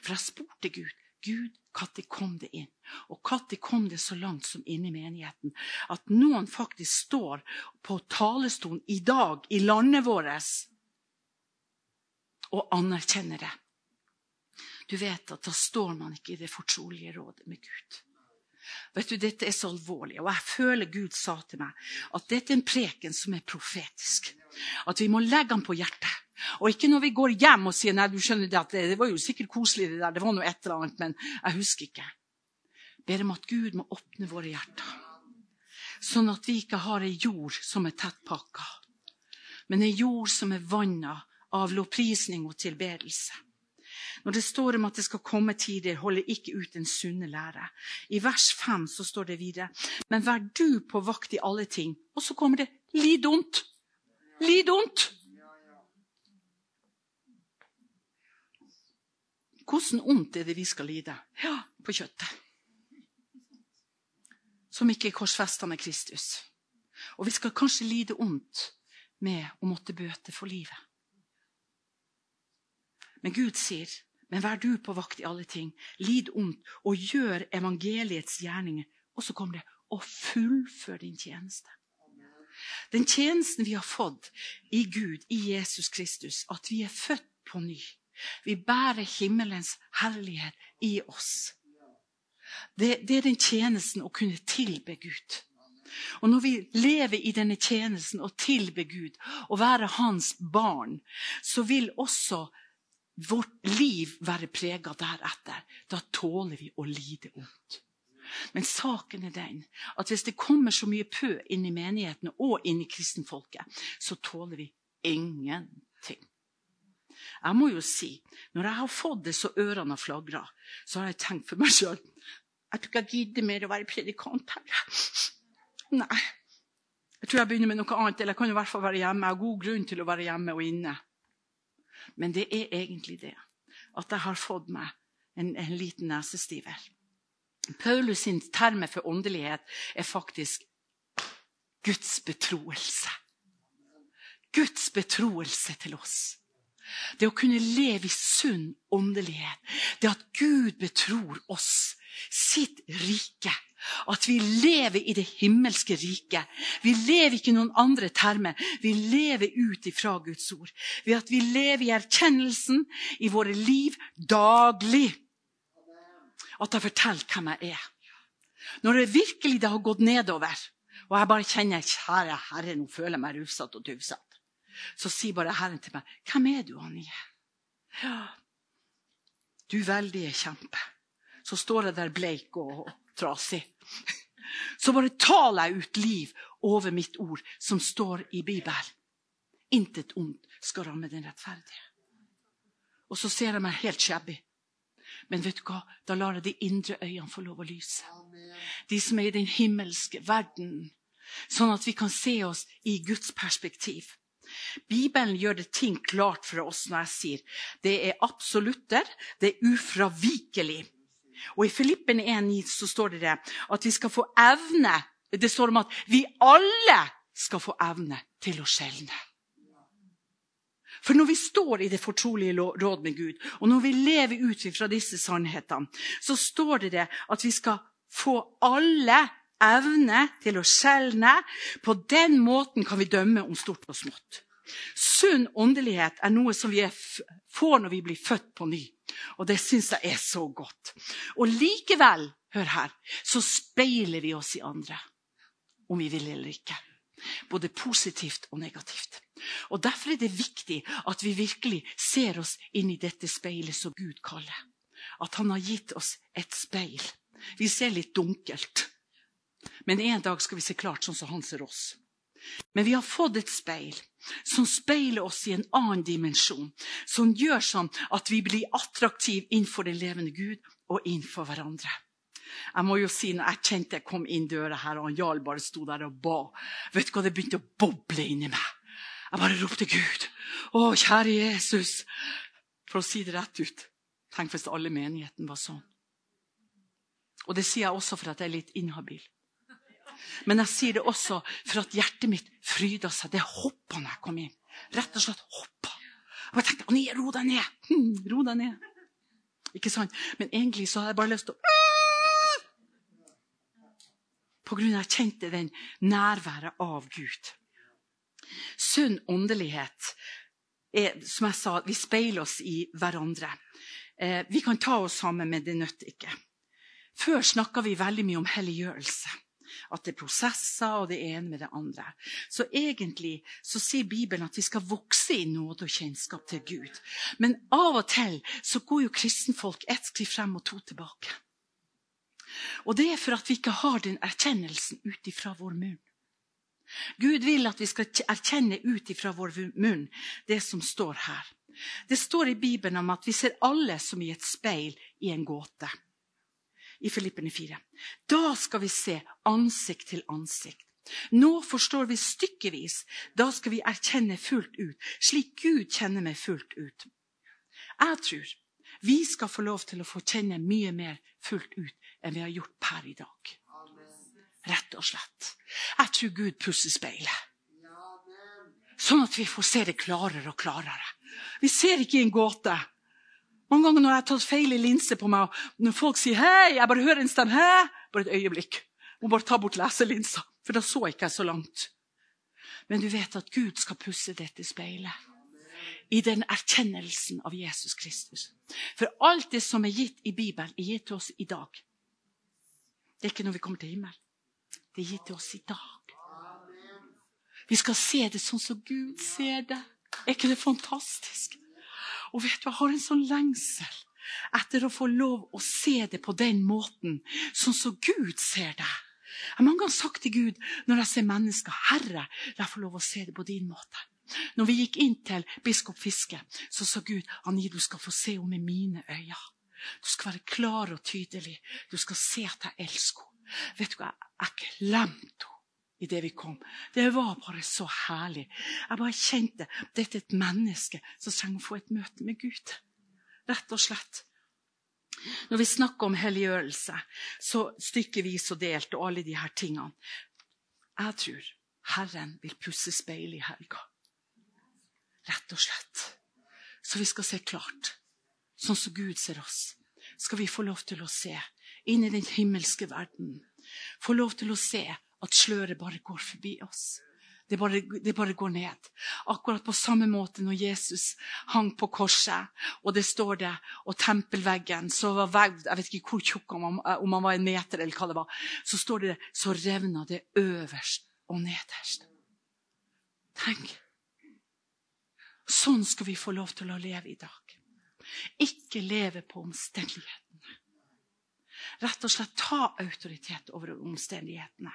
[SPEAKER 1] For jeg spurte Gud Gud, når kom det inn? Og når kom det så langt som inn i menigheten? At noen faktisk står på talerstolen i dag i landet vårt og anerkjenner det. Du vet at da står man ikke i det fortrolige rådet med Gud. Vet du, Dette er så alvorlig, og jeg føler Gud sa til meg at dette er en preken som er profetisk. At vi må legge den på hjertet. Og ikke når vi går hjem og sier nei, du skjønner det, at det, det var jo sikkert koselig, det der, det var noe et eller annet, men jeg husker ikke. Ber om at Gud må åpne våre hjerter. Sånn at vi ikke har ei jord som er tett pakka, men ei jord som er vanna av lovprisning og tilbedelse. Når det står om at det skal komme tider, holder ikke ut den sunne lære. I vers 5 så står det videre.: Men vær du på vakt i alle ting. Og så kommer det lid ondt. Lid ondt. Hvordan ondt er det vi skal lide? Ja, på kjøttet. Som ikke er korsfesta med Kristus. Og vi skal kanskje lide ondt med å måtte bøte for livet. Men Gud sier, men vær du på vakt i alle ting, lid ondt og gjør evangeliets gjerninger. Og så kommer det, og fullfør din tjeneste. Den tjenesten vi har fått i Gud, i Jesus Kristus, at vi er født på ny vi bærer himmelens herlighet i oss. Det, det, er den tjenesten å kunne tilbe Gud. Og når vi lever i denne tjenesten og tilbe Gud og være hans barn, så vil også vårt liv være prega deretter. Da tåler vi å lide ondt. Men saken er den at hvis det kommer så mye pø inn i menighetene og inn i kristenfolket, så tåler vi ingenting. Jeg må jo si, når jeg har fått det så ørene har flagra, så har jeg tenkt for meg sjøl Jeg tror ikke jeg gidder mer å være predikant her. Nei. Jeg tror jeg begynner med noe annet. Eller jeg kan i hvert fall være hjemme. Jeg har god grunn til å være hjemme og inne. Men det er egentlig det. At jeg har fått meg en, en liten nesestiver. Paulus sin terme for åndelighet er faktisk Guds betroelse. Guds betroelse til oss. Det å kunne leve i sunn åndelighet. Det at Gud betror oss sitt rike. At vi lever i det himmelske riket. Vi lever ikke i noen andre termer. Vi lever ut ifra Guds ord. Ved at vi lever i erkjennelsen i våre liv daglig. At jeg forteller hvem jeg er. Når det virkelig det har gått nedover, og jeg bare kjenner kjære Herre, nå føler jeg meg rufsete og tuvsete så sier bare Herren til meg, 'Hvem er du, Anje?' Ja, du veldige kjempe. Så står jeg der bleik og trasig. Så bare taler jeg ut liv over mitt ord, som står i Bibelen. Intet ondt skal ramme den rettferdige. Og så ser jeg meg helt shabby. Men vet du hva? da lar jeg de indre øynene få lov å lyse. De som er i den himmelske verden. Sånn at vi kan se oss i Guds perspektiv. Bibelen gjør det ting klart for oss når jeg sier det er absolutter, det er ufravikelig. Og I Filippen 1,9 så står det, det at vi skal få evne Det står om at vi alle skal få evne til å skjelne. For når vi står i det fortrolige råd med Gud, og når vi lever ut fra disse sannhetene, så står det, det at vi skal få alle evne til å skjelne. På den måten kan vi dømme om stort og smått. Sunn åndelighet er noe som vi får når vi blir født på ny. Og det syns jeg er så godt. Og likevel, hør her, så speiler vi oss i andre. Om vi vil eller ikke. Både positivt og negativt. Og Derfor er det viktig at vi virkelig ser oss inn i dette speilet som Gud kaller. At han har gitt oss et speil. Vi ser litt dunkelt. Men en dag skal vi se klart sånn som han ser oss. Men vi har fått et speil som speiler oss i en annen dimensjon. Som gjør sånn at vi blir attraktive innenfor den levende Gud og innenfor hverandre. Jeg må jo si, når jeg kjente jeg kom inn døra her, og Jarl bare sto der og ba Vet du hva, Det begynte å boble inni meg. Jeg bare ropte Gud. Å, kjære Jesus. For å si det rett ut. Tenk hvis alle menigheten var sånn. Og det sier jeg også for at jeg er litt inhabil. Men jeg sier det også for at hjertet mitt fryda seg. Det hoppa når jeg kom inn. Rett og slett hoppa. Og jeg tenkte ro deg ned. [laughs] Hm, ro deg ned. Ikke sant? Men egentlig så hadde jeg bare lyst til å På grunn av at jeg kjente den nærværet av Gud. Sunn åndelighet er, som jeg sa, vi speiler oss i hverandre. Eh, vi kan ta oss sammen, men det nytter ikke. Før snakka vi veldig mye om helliggjørelse. At det er prosesser og det ene med det andre. Så egentlig så sier Bibelen at vi skal vokse i nåde og kjennskap til Gud. Men av og til så går jo kristenfolk ett skritt frem og to tilbake. Og det er for at vi ikke har den erkjennelsen ut ifra vår munn. Gud vil at vi skal erkjenne ut ifra vår munn det som står her. Det står i Bibelen om at vi ser alle som i et speil i en gåte. I Filippene 4. Da skal vi se ansikt til ansikt. Nå forstår vi stykkevis. Da skal vi erkjenne fullt ut, slik Gud kjenner meg fullt ut. Jeg tror vi skal få lov til å få kjenne mye mer fullt ut enn vi har gjort per i dag. Rett og slett. Jeg tror Gud pusser speilet. Sånn at vi får se det klarere og klarere. Vi ser ikke i en gåte. Mange ganger når jeg har tatt feil i linse på meg, og når folk sier 'hei', jeg bare hører en stemme 'hæ', bare et øyeblikk. Må bare ta bort leselinsa, for da så ikke jeg så langt. Men du vet at Gud skal pusse dette speilet i den erkjennelsen av Jesus Kristus. For alt det som er gitt i Bibelen, er gitt til oss i dag. Det er ikke når vi kommer til himmelen. Det er gitt til oss i dag. Vi skal se det sånn som Gud ser det. Er ikke det fantastisk? Og vet du, Jeg har en sånn lengsel etter å få lov å se det på den måten, sånn som Gud ser det. Jeg har mange ganger sagt til Gud når jeg ser mennesker, 'Herre, la få lov å se det på din måte'. Når vi gikk inn til biskop Fiske, så sa Gud, 'Anni, du skal få se henne med mine øyne'. Du skal være klar og tydelig. Du skal se at jeg elsker henne. Vet du hva, jeg glemte henne idet vi kom. Det var bare så herlig. Jeg bare kjente dette er et menneske som trenger å få et møte med Gud. Rett og slett. Når vi snakker om helliggjørelse, så stykkevis og delt og alle de her tingene Jeg tror Herren vil pusse speilet i helga. Rett og slett. Så vi skal se klart. Sånn som Gud ser oss. Skal vi få lov til å se inn i den himmelske verden. Få lov til å se at sløret bare går forbi oss. Det bare, det bare, går ned. Akkurat på samme måte når Jesus hang på korset, og det står det, og tempelveggen så var vevd Jeg vet ikke hvor tjukk han var, om han var en meter, eller hva det var. Så står det så revna det øverst og nederst. Tenk. Sånn skal vi få lov til å leve i dag. Ikke leve på omstendighetene. Rett og slett ta autoritet over omstendighetene.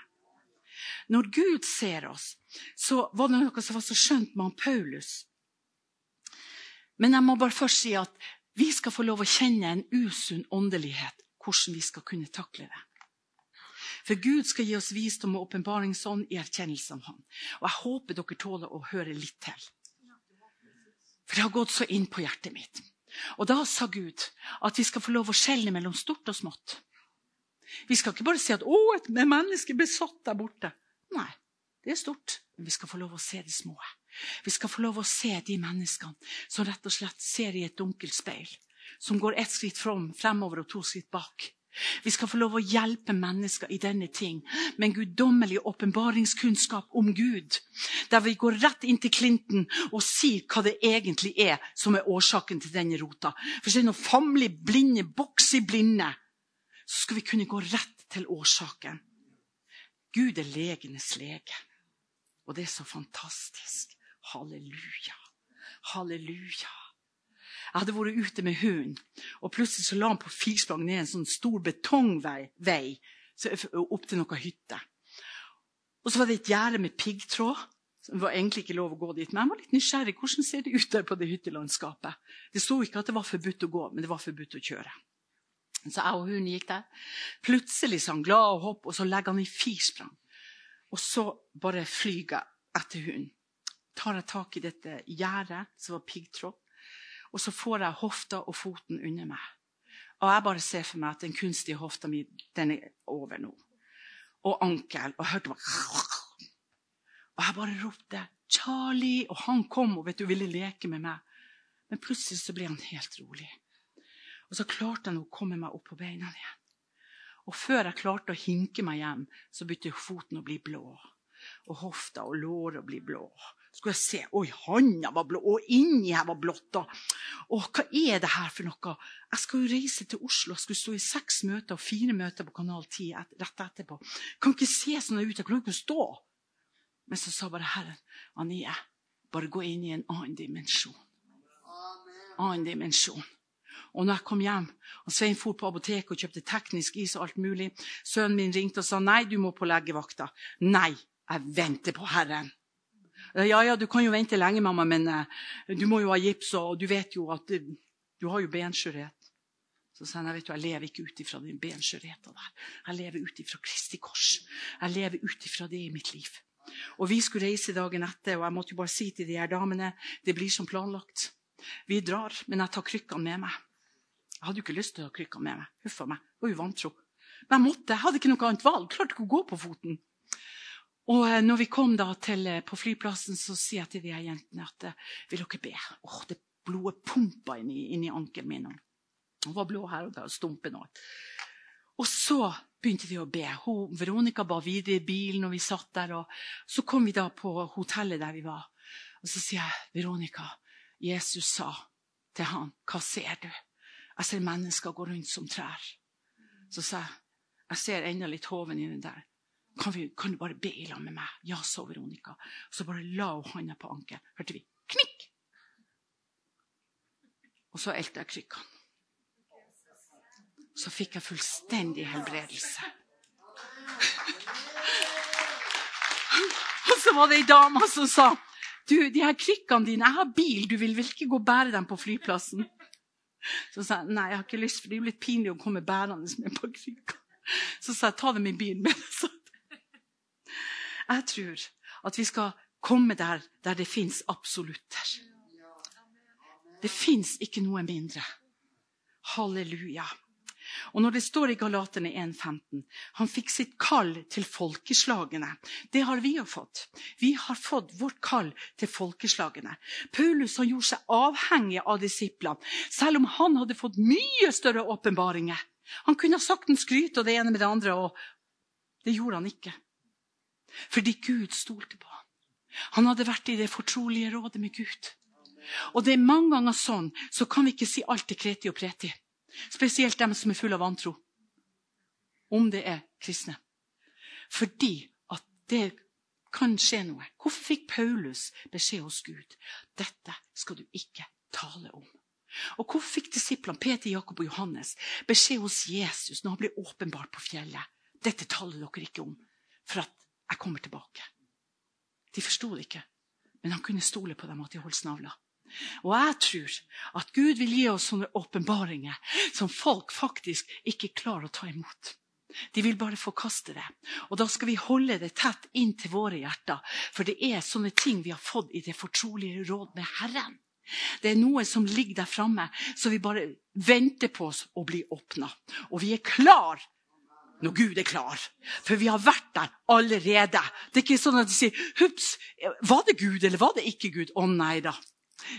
[SPEAKER 1] Når Gud ser oss, så var det noe som var så skjønt med han Paulus. Men jeg må bare først si at vi skal få lov å kjenne en usunn åndelighet, hvordan vi skal kunne takle det. For Gud skal gi oss visdom og åpenbaringsånd i erkjennelse av Han. Og jeg håper dere tåler å høre litt til. For det har gått så inn på hjertet mitt. Og da sa Gud at vi skal få lov å skjelne mellom stort og smått. Vi skal ikke bare si at 'å, et menneske ble satt der borte'. Nei, det er stort. Men vi skal få lov å se de små. Vi skal få lov å se de menneskene som rett og slett ser i et dunkelt speil. Som går ett skritt frem, fremover og to skritt bak. Vi skal få lov å hjelpe mennesker i denne ting med en guddommelig åpenbaringskunnskap om Gud. Der vi går rett inn til klinten og sier hva det egentlig er som er årsaken til denne rota. For det er noen famlige blinde, boks i blinde skal vi kunne gå rett til årsaken. Gud er legenes lege. Og det er så fantastisk. Halleluja. Halleluja. Jeg hadde vært ute med hunden, og plutselig så la han på firsprang ned en sånn stor betongvei vei, opp til noen hytte. Og så var det et gjerde med piggtråd. Det var egentlig ikke lov å gå dit, men jeg var litt nysgjerrig. Hvordan ser det ut der på det hyttelandskapet? Det sto ikke at det var forbudt å gå, men det var forbudt å kjøre. Så jeg og hun gikk der. Plutselig så han glad og hopp, og så legger han i firsprang. Og så bare flyr jeg etter hunden. Tar jeg tak i dette gjerdet som var piggtråd, og så får jeg hofta og foten under meg. Og jeg bare ser for meg at den kunstige hofta mi den er over nå. Og ankel. Og jeg hørte bare [laughs] Og jeg bare ropte 'Charlie!' Og han kom og vet du, ville leke med meg. Men plutselig så ble han helt rolig. Og så klarte jeg å komme meg opp på beina igjen. Og før jeg klarte å hinke meg hjem, så begynte foten å bli blå. Og hofta og låret å bli blå. Skulle jeg se Oi, handa var blå, og inni her var blått. da. Og hva er det her for noe? Jeg skal jo reise til Oslo. Jeg skulle stå i seks møter og fire møter på Kanal 10 et, rett etterpå. Kan ikke se sånn ut. Jeg klarer ikke å stå. Men så sa bare Herren, Anie, bare gå inn i en annen dimensjon. Annen dimensjon. Og når jeg kom hjem, og Svein for på apoteket og kjøpte teknisk is og alt mulig, sønnen min ringte og sa nei, du må på legevakta. Nei, jeg venter på Herren. Ja, ja, du kan jo vente lenge, mamma, men uh, du må jo ha gips, og du vet jo at uh, du har jo benskjørhet. Så sa han jeg vet du, jeg lever ikke ut ifra den benskjørheten der. Jeg lever ut ifra Kristi kors. Jeg lever ut ifra det i mitt liv. Og Vi skulle reise dagen etter, og jeg måtte jo bare si til de her damene det blir som planlagt. Vi drar, men jeg tar krykkene med meg. Jeg hadde jo ikke lyst til å ha krykkene med meg. Huff meg. Jeg var jo vantro. Men jeg måtte. Jeg hadde ikke noe annet valg. Klarte ikke å gå på foten. Og eh, når vi kom til, eh, på flyplassen, så sier jeg til de her jentene at eh, vil dere be? Åh, det Blodet pumpa inn i, inn i ankelen min. Hun var blå her og der og stumpen. Og så begynte de å be. Hun, Veronica ba videre i bilen, og vi satt der. og Så kom vi da på hotellet der vi var. Og så sier jeg, Veronica, Jesus sa til han, hva ser du? Jeg ser mennesker gå rundt som trær. Så sa jeg jeg ser enda litt hoven inni der. Kan, vi, kan, du bare be i lag med meg? Ja, sa Veronica. Så bare la hun hånda på ankelen. Hørte vi knikk! Og så elte jeg krykkene. Så fikk jeg fullstendig helbredelse. [laughs] Og så var det ei dame som sa du, de her krykkene dine, jeg har bil, du vil vel ikke gå og bære dem på flyplassen? Så sa jeg nei, jeg har ikke lyst, for det er jo litt pinlig å komme bærende med på krykka. Så sa jeg ta dem i bilen med [laughs] Jeg tror at vi skal komme der, der det fins absolutter. Det fins ikke noe mindre. Halleluja. Og når det står i Galaterne 1,15 Han fikk sitt kall til folkeslagene. Det har vi jo fått. Vi har fått vårt kall til folkeslagene. Paulus han gjorde seg avhengig av disiplene, selv om han hadde fått mye større åpenbaringer. Han kunne ha sagt en skryt og det ene med det andre, og det gjorde han ikke. Fordi Gud stolte på ham. Han hadde vært i det fortrolige rådet med Gud. Og det er mange ganger sånn, så kan vi ikke si alt til Kreti og Preti. Spesielt dem som er fulle av vantro. Om det er kristne. Fordi at det kan skje noe. Hvorfor fikk Paulus beskjed hos Gud? Dette skal du ikke tale om. Og hvorfor fikk disiplene Peter, Jakob og Johannes beskjed hos Jesus når han ble åpenbart på fjellet? Dette taler dere ikke om, for at jeg kommer tilbake. De forsto det ikke, men han kunne stole på dem at de holdt snavla. Og jeg tror at Gud vil gi oss sånne åpenbaringer som folk faktisk ikke klarer å ta imot. De vil bare forkaste det. Og da skal vi holde det tett inn til våre hjerter. For det er sånne ting vi har fått i det fortrolige råd med Herren. Det er noe som ligger der framme, så vi bare venter på oss å bli åpna. Og vi er klar når Gud er klar. For vi har vært der allerede. Det er ikke sånn at de sier 'Hups, var det Gud, eller var det ikke Gud?' Å nei da.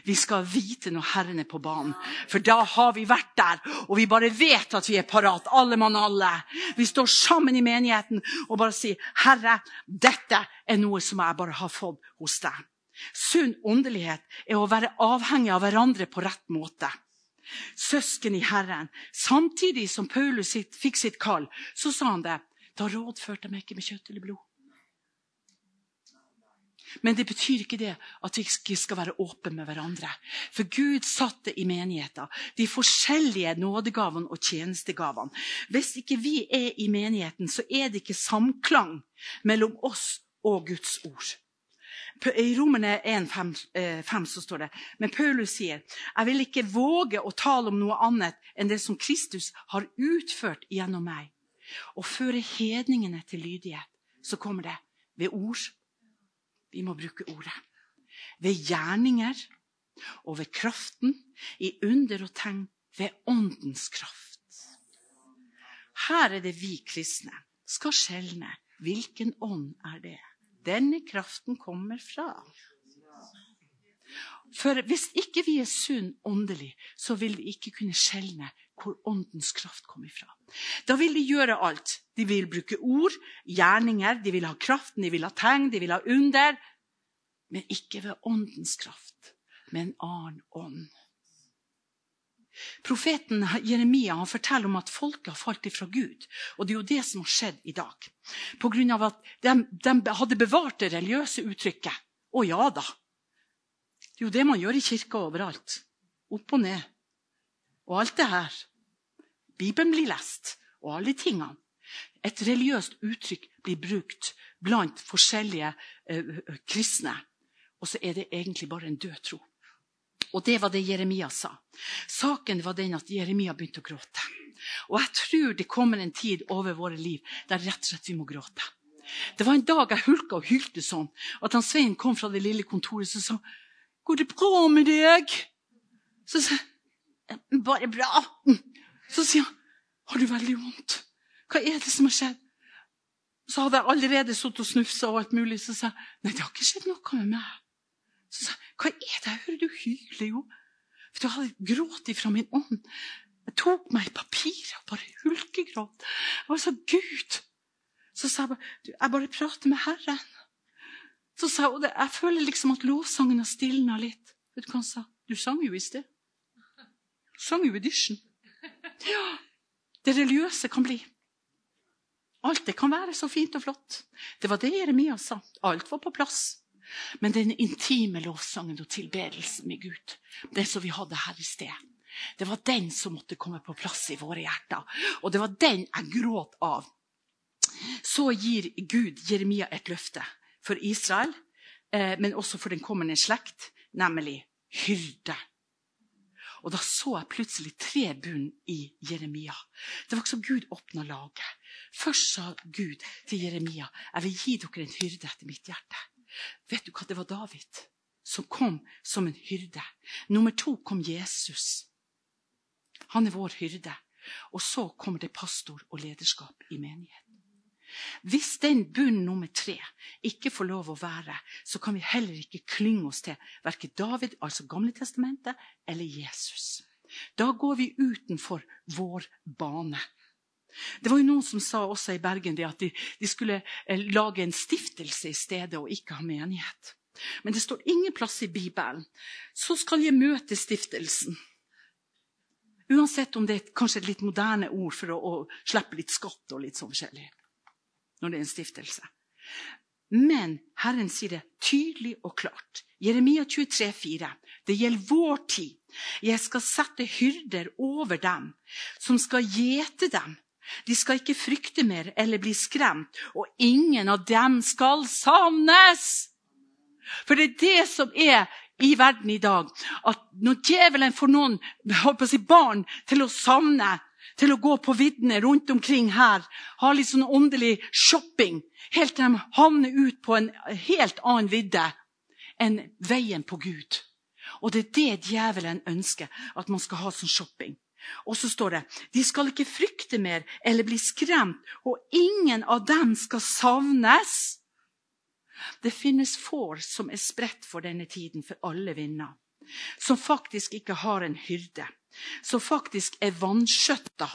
[SPEAKER 1] Vi skal vite når Herren er på banen, for da har vi vært der. Og vi bare vet at vi er parat, alle mann alle. Vi står sammen i menigheten og bare sier, 'Herre, dette er noe som jeg bare har fått hos deg.' Sunn åndelighet er å være avhengig av hverandre på rett måte. Søsken i Herren. Samtidig som Paulus fikk sitt kall, så sa han det. Da rådførte jeg meg ikke med kjøtt eller blod. Men det betyr ikke det at vi ikke skal være åpne med hverandre. For Gud satte i menigheten de forskjellige nådegavene og tjenestegavene. Hvis ikke vi er i menigheten, så er det ikke samklang mellom oss og Guds ord. I Romerne 1,5 eh, så står det Men Paulus sier jeg vil ikke våge å tale om noe annet enn det som Kristus har utført gjennom meg. Å føre hedningene til lydighet. Så kommer det ved ord vi må bruke ordet. Ved gjerninger og ved kraften, i under og tegn, ved åndens kraft. Her er det vi kristne skal skjelne. Hvilken ånd er det? Denne kraften kommer fra. For hvis ikke vi er sunn åndelig, så vil vi ikke kunne skjelne hvor åndens kraft kom ifra. Da vil de gjøre alt. De vil bruke ord, gjerninger, de vil ha kraften, de vil ha tegn, de vil ha under. Men ikke ved åndens kraft, med en annen ånd. Profeten Jeremia han forteller om at folket har falt ifra Gud. Og det er jo det som har skjedd i dag. På grunn av at de, de hadde bevart det religiøse uttrykket. Å ja da. Det er jo det man gjør i kirka overalt. Opp og ned. Og alt det her. Bibelen blir lest, og alle tingene. Et religiøst uttrykk blir brukt blant forskjellige eh, kristne. Og så er det egentlig bare en død tro. Og det var det Jeremia sa. Saken var den at Jeremia begynte å gråte. Og jeg tror det kommer en tid over våre liv der rett og slett vi må gråte. Det var en dag jeg hulka og hylte sånn at han Svein kom fra det lille kontoret og sa 'Går det bra med deg?' Så sa jeg 'Bare bra'. Så sier han 'Har du veldig vondt?' 'Hva er det som har skjedd?' Så hadde jeg allerede sittet og snufsa og alt mulig. Så sa jeg 'Nei, det har ikke skjedd noe med meg'. Så sa jeg hva er det? Jeg hører du hyler jo. For du hadde grått ifra min ånd. Jeg tok meg i papiret og bare hulkegråt. Jeg var så Gud. Så sa jeg bare jeg bare prater med Herren. Så sa jeg, jeg føler liksom at lovsangen har stilna litt. Vet du hva han sa? Du sang jo i sted. Du sang jo i dysjen. Ja. Det religiøse kan bli. Alt det kan være så fint og flott. Det var det Jeremia sa. Alt var på plass. Men den intime lovsangen og tilbedelsen med Gud, det som vi hadde her i sted, det var den som måtte komme på plass i våre hjerter. Og det var den jeg gråt av. Så gir Gud Jeremia et løfte for Israel, eh, men også for den kommende slekt, nemlig hyrde. Og da så jeg plutselig tre bunn i Jeremia. Det var ikke som Gud åpna laget. Først sa Gud til Jeremia jeg vil gi dere en hyrde etter mitt hjerte. Vet du hva? Det var David som kom som en hyrde. Nummer to kom Jesus. Han er vår hyrde. Og så kommer det pastor og lederskap i menigheten. Hvis den bunn nummer tre ikke får lov å være, så kan vi heller ikke klynge oss til verken David, altså Gamle testamentet, eller Jesus. Da går vi utenfor vår bane. Det var jo Noen som sa også i Bergen at de, de, skulle eh, lage en stiftelse i stedet og ikke ha menighet. Men det står ingen plass i Bibelen. Så skal jeg møte stiftelsen. Uansett om det er kanskje et litt moderne ord for å, å slippe litt skatt og litt sånn forskjellig. Når det er en stiftelse. Men Herren sier det tydelig og klart. Jeremia 23, 23,4. Det gjelder vår tid. Jeg skal sette hyrder over dem, som skal gjete dem de skal ikke frykte mer eller bli skremt, og ingen av dem skal savnes. For det er det som er i verden i dag. At når djevelen får noen si, barn til å savne, til å gå på viddene rundt omkring her, ha litt sånn åndelig shopping, helt til de havner ut på en helt annen vidde enn veien på Gud. Og det er det djevelen ønsker, at man skal ha sånn shopping. Og så står det de skal ikke frykte mer eller bli skremt, og ingen av dem skal savnes. Det finnes får som er spredt for denne tiden, for alle vinder. Som faktisk ikke har en hyrde. Som faktisk er vanskjøtta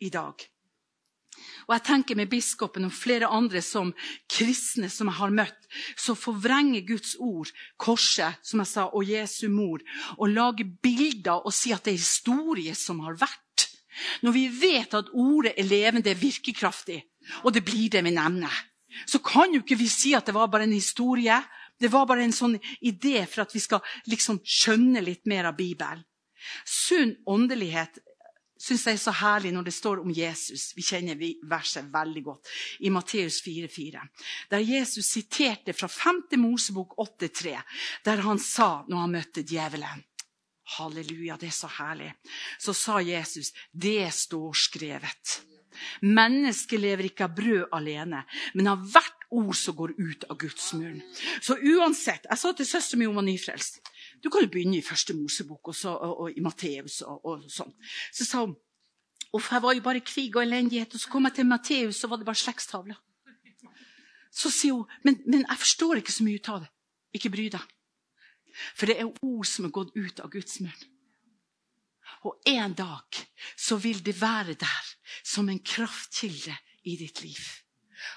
[SPEAKER 1] i dag. Og jeg tenker med biskopen og flere andre som kristne som jeg har møtt, som forvrenger Guds ord korset som jeg sa, og Jesu mor, og lager bilder og sier at det er historie som har vært. Når vi vet at ordet er levende, virkekraftig, og det blir det vi nevner, så kan jo ikke vi si at det var bare en historie. Det var bare en sånn idé for at vi skal liksom skjønne litt mer av Bibelen. Sunn åndelighet syns jeg er så herlig når det står om Jesus. Vi kjenner verset veldig godt i Matteus 4,4. Der Jesus siterte fra 5. Mosebok 8,3, der han sa når han møtte djevelen Halleluja, det er så herlig. Så sa Jesus, det står skrevet. Mennesket lever ikke av brød alene, men av hvert ord som går ut av Guds munn. Så uansett Jeg sa til søsteren min hun var nyfrelst. Du kan jo begynne i første Mosebok og, så, og, og i Matteus og, og, sånn. Så sa hun Uff, jeg var jo bare krig og elendighet. Og så kom jeg til Matteus, så var det bare slektstavler. Så sier hun men, men jeg forstår ikke så mye ut av det. Ikke bry deg. For det er ord som er gått ut av Guds munn. Og en dag så vil det være der som en kraftkilde i ditt liv.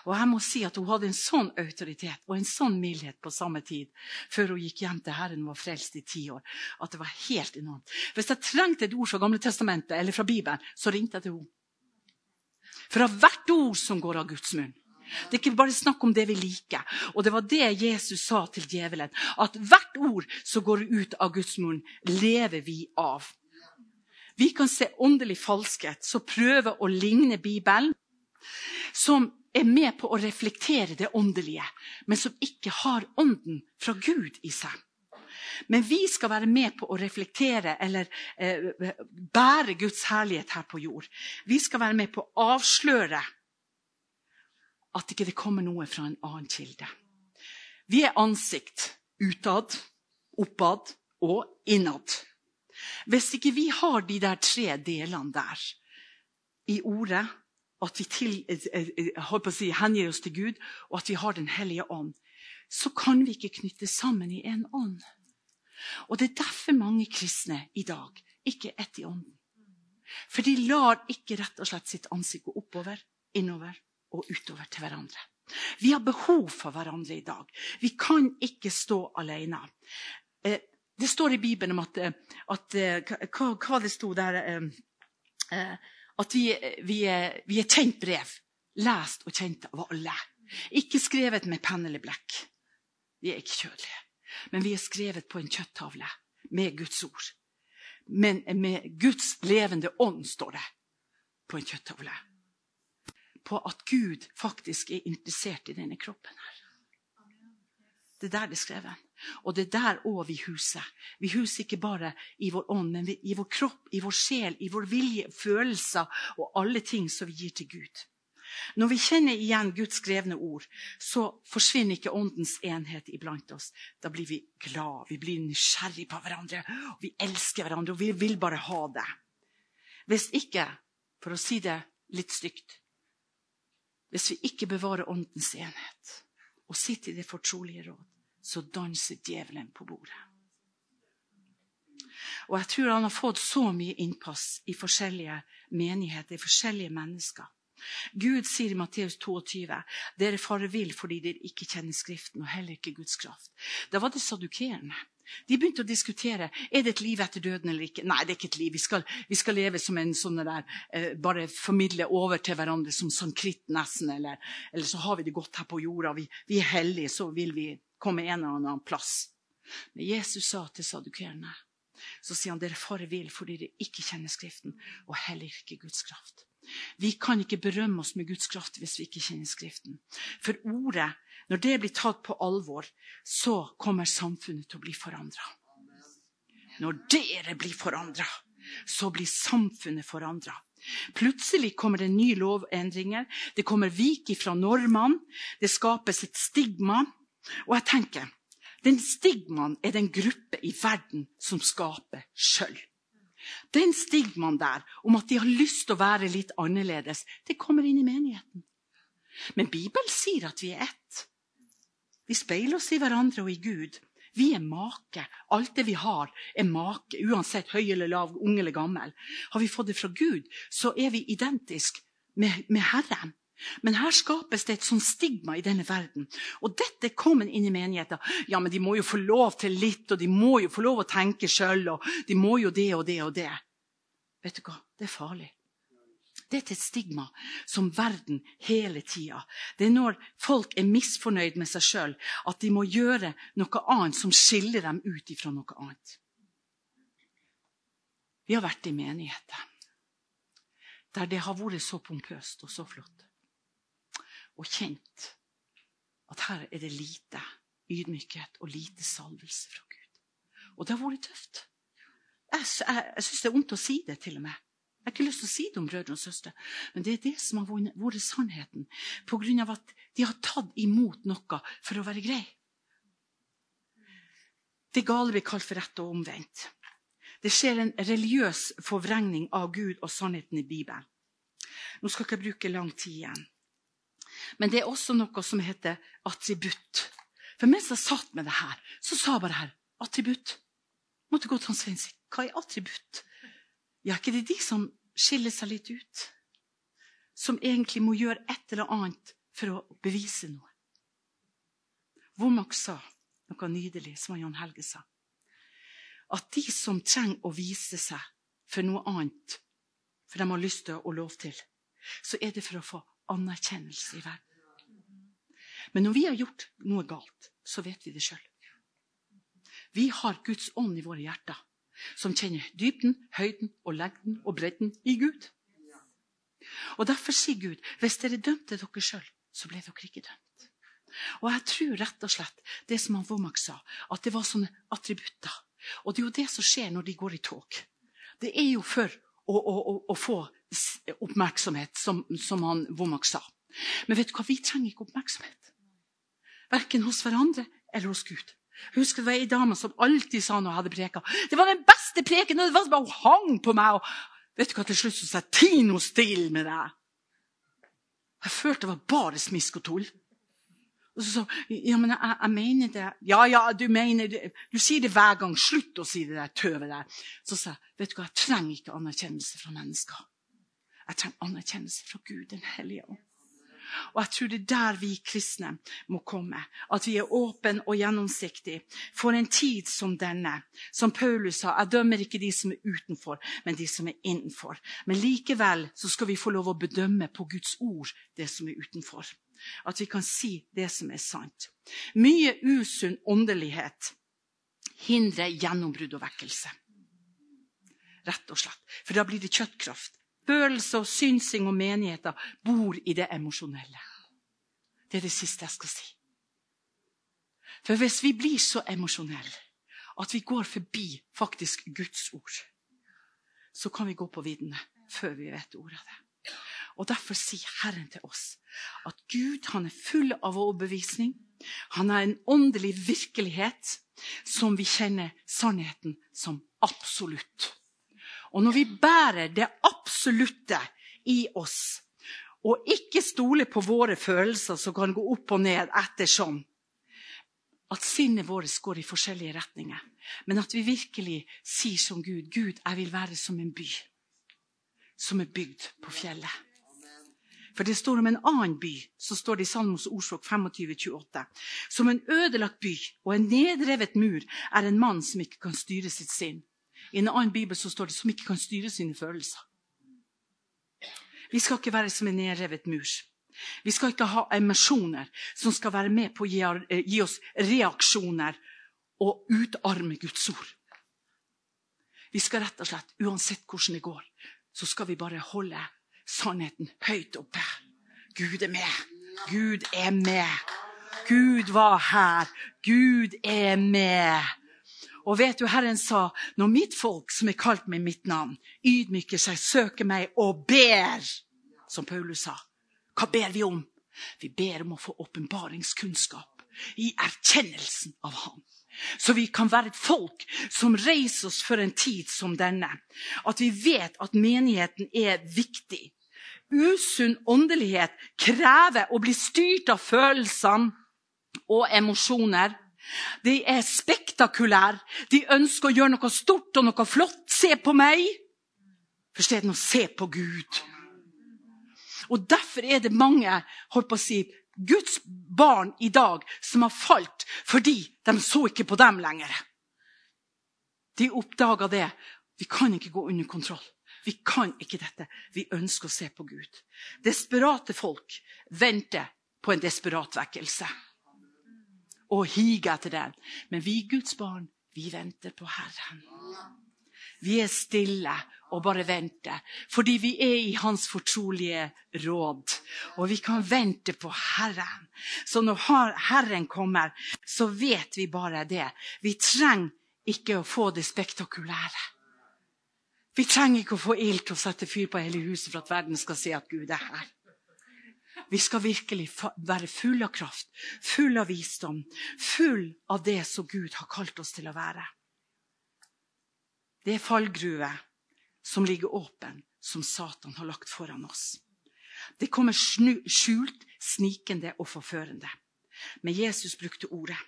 [SPEAKER 1] Og jeg må si at Hun hadde en sånn autoritet og en sånn mildhet på samme tid før hun gikk hjem til Herren og var frelst i ti år, at det var helt enormt. Hvis jeg trengte et ord fra Gamle Testamentet eller fra Bibelen, så ringte jeg til henne. For av hvert ord som går av Guds munn. Det er ikke bare snakk om det vi liker. Og det var det Jesus sa til djevelen. At hvert ord som går ut av Guds munn, lever vi av. Vi kan se åndelig falskhet som prøver å ligne Bibelen, som er med på å reflektere det åndelige, men som ikke har ånden fra Gud i seg. Men vi skal være med på å reflektere eller eh, bære Guds herlighet her på jord. Vi skal være med på å avsløre at ikke det kommer noe fra en annen kilde. Vi er ansikt utad, oppad og innad. Hvis ikke vi har de der tre delene der i ordet, at vi til, eh, eh, si, hengir oss til Gud, og at vi har Den hellige ånd, så kan vi ikke knytte sammen i en ånd. Og Det er derfor mange kristne i dag ikke er ett i ånden. For de lar ikke rett og slett sitt ansikt gå oppover, innover og utover til hverandre. Vi har behov for hverandre i dag. Vi kan ikke stå alene. Eh, det står i Bibelen om at, at hva, hva, det sto der at vi, vi, er, vi er kjent brev. Lest og kjent av alle. Ikke skrevet med penn eller blekk. Vi er ikke kjødelige. Men vi er skrevet på en kjøtttavle med Guds ord. Men med Guds levende ånd, står det på en kjøtttavle. På at Gud faktisk er interessert i denne kroppen her. Det er der det er skrevet. Og det er der òg vi huser. Vi huser ikke bare i vår ånd, men i vår kropp, i vår sjel, i vår vilje, følelser og alle ting som vi gir til Gud. Når vi kjenner igjen Guds skrevne ord, så forsvinner ikke åndens enhet iblant oss. Da blir vi glad, vi blir nysgjerrig på hverandre, og vi elsker hverandre, og vi vil bare ha det. Hvis ikke, for å si det litt stygt Hvis vi ikke bevarer åndens enhet og sitter i det fortrolige råd, så danser djevelen på bordet. Og jeg tror han har fått så mye innpass i forskjellige menigheter, i forskjellige mennesker. Gud sier i Matteus 22 dere farer vill fordi dere ikke kjenner Skriften og heller ikke Guds kraft. Da var det sadukerende. De begynte å diskutere er det et liv etter døden eller ikke. Nei, det er ikke et liv. Vi skal, vi skal leve som en sånn der, eh, bare formidle over til hverandre som sånn kritt nesten. Eller, eller, så har vi det godt her på jorda. Vi, vi er hellige, så vil vi komme en eller annen plass. Men Jesus sa til sadukerene så sier han dere fare vil, fordi dere ikke kjenner Skriften og heller ikke Guds kraft. Vi kan ikke berømme oss med Guds kraft hvis vi ikke kjenner Skriften. For ordet, når det blir tatt på alvor, så kommer samfunnet til å bli forandra. Når dere blir forandra, så blir samfunnet forandra. Plutselig kommer det nye lovendringer. Det kommer vik fra normene. Det skapes et stigma. Og jeg tenker den stigmaen er den gruppe i verden som skaper sjøl. Den stigmaen der om at de har lyst til å være litt annerledes, det kommer inn i menigheten. Men Bibelen sier at vi er ett. Vi speiler oss i hverandre og i Gud. Vi er make. Alt det vi har, er make, uansett høy eller lav, ung eller gammel. Har vi fått det fra Gud, så er vi identisk med, med Herren. Men her skapes det et sånt stigma i denne verden. Og dette kommer inn i menigheten. Ja, men de må jo få lov til litt, og de må jo få lov å tenke sjøl, og de må jo det og det og det. Vet du hva? Det er farlig. Det er et stigma som verden hele tida. Det er når folk er misfornøyd med seg sjøl, at de må gjøre noe annet som skiller dem ut ifra noe annet. Vi har vært i menigheter der det har vært så pompøst og så flott og kjent at her er det lite ydmykhet og lite salvelse fra Gud. Og det har vært tøft. Jeg, jeg, jeg syns det er vondt å si det, til og med. Jeg har ikke lyst til å si det om brødre og søstre, men det er det som har vært sannheten. På grunn av at de har tatt imot noe for å være grei. Det gale blir kalt for rett og omvendt. Det skjer en religiøs forvrengning av Gud og sannheten i Bibelen. Nå skal ikke jeg bruke lang tid igjen. Men det er også noe som heter attributt. For mens jeg satt med det her, så sa jeg bare her attributt. Måtte gå til Svein og si hva er attributt? Ja, ikke det er de som skiller seg litt ut. Som egentlig må gjøre et eller annet for å bevise noe. Womack sa noe nydelig, som Jan Helge sa. At de som trenger å vise seg for noe annet, for de har lyst til og lov til, så er det for å få anerkjennelse i verden. Men når vi har gjort noe galt, så vet vi det sjøl. Vi har Guds ånd i våre hjerter, som kjenner dybden, høyden og lengden og bredden i Gud. Og Derfor sier Gud hvis dere dømte dere sjøl, så ble dere ikke dømt. Og jeg tror rett og slett det som han Womack sa, at det var sånne attributter. Og det er jo det som skjer når de går i tog. Det er jo for å, å, å, å få oppmerksomhet, som, som han Womack sa. Men vet du hva? Vi trenger ikke oppmerksomhet. Verken hos hverandre eller hos Gud. Jeg husker det var ei dame som alltid sa når jeg hadde preka. Det var den beste preken! og det var som bare Hun hang på meg. og vet du hva, Til slutt så sa jeg Tino stille med deg. Jeg følte det var bare smisk og tull. Og så sa ja, men jeg, jeg, mener det. Ja, ja, du mener det. Du sier det hver gang. Slutt å si det der tøvet der. Så sa jeg vet du hva, jeg trenger ikke anerkjennelse fra mennesker. Jeg trenger anerkjennelse fra Gud, Den hellige ånd. Og jeg tror det er der vi kristne må komme. At vi er åpne og gjennomsiktige for en tid som denne. Som Paulus sa, jeg dømmer ikke de som er utenfor, men de som er innenfor. Men likevel så skal vi få lov å bedømme på Guds ord det som er utenfor. At vi kan si det som er sant. Mye usunn åndelighet hindrer gjennombrudd og vekkelse. Rett og slett. For da blir det kjøttkraft. Følelser, synsing og menigheter bor i det emosjonelle. Det er det siste jeg skal si. For hvis vi blir så emosjonelle at vi går forbi faktisk Guds ord, så kan vi gå på viddene før vi vet ordet av det. Og Derfor sier Herren til oss at Gud han er full av overbevisning. Han har en åndelig virkelighet som vi kjenner sannheten som absolutt. Og når vi bærer det absolutte i oss, og ikke stoler på våre følelser som kan gå opp og ned ettersom, at sinnet vårt går i forskjellige retninger, men at vi virkelig sier som Gud Gud, jeg vil være som en by som er bygd på fjellet. For det står om en annen by, så står det i Salmos ordspråk 25-28. Som en ødelagt by og en nedrevet mur er en mann som ikke kan styre sitt sinn. I en annen bibel så står det 'som ikke kan styre sine følelser'. Vi skal ikke være som en nedrevet mur. Vi skal ikke ha emosjoner som skal være med på å gi, eh, gi oss reaksjoner og utarme Guds ord. Vi skal rett og slett, uansett hvordan det går, så skal vi bare holde sannheten høyt oppe. Gud er med. Gud er med. Gud var her. Gud er med. Og vet du, Herren sa, når mitt folk, som er kalt med mitt navn, ydmyker seg, søker meg og ber, som Paulus sa, hva ber vi om? Vi ber om å få åpenbaringskunnskap i erkjennelsen av Han. Så vi kan være et folk som reiser oss for en tid som denne. At vi vet at menigheten er viktig. Usunn åndelighet krever å bli styrt av følelsene og emosjoner. De er spektakulære. De ønsker å gjøre noe stort og noe flott. Se på meg! For stedet å se på Gud. Og Derfor er det mange holdt på å si, Guds barn i dag som har falt fordi de så ikke på dem lenger. De oppdaga det. Vi kan ikke gå under kontroll. Vi kan ikke dette. Vi ønsker å se på Gud. Desperate folk venter på en desperat vekkelse og higer etter den. Men vi Guds barn, vi venter på Herren. Vi er stille og bare venter, fordi vi er i Hans fortrolige råd. Og vi kan vente på Herren. Så når Herren kommer, så vet vi bare det. Vi trenger ikke å få det spektakulære. Vi trenger ikke å få ild til å sette fyr på hele huset for at verden skal se at Gud er her. Vi skal virkelig være full av kraft, full av visdom, full av det som Gud har kalt oss til å være. Det er fallgruve som ligger åpen, som Satan har lagt foran oss. Det kommer skjult, snikende og forførende. Men Jesus brukte ordet.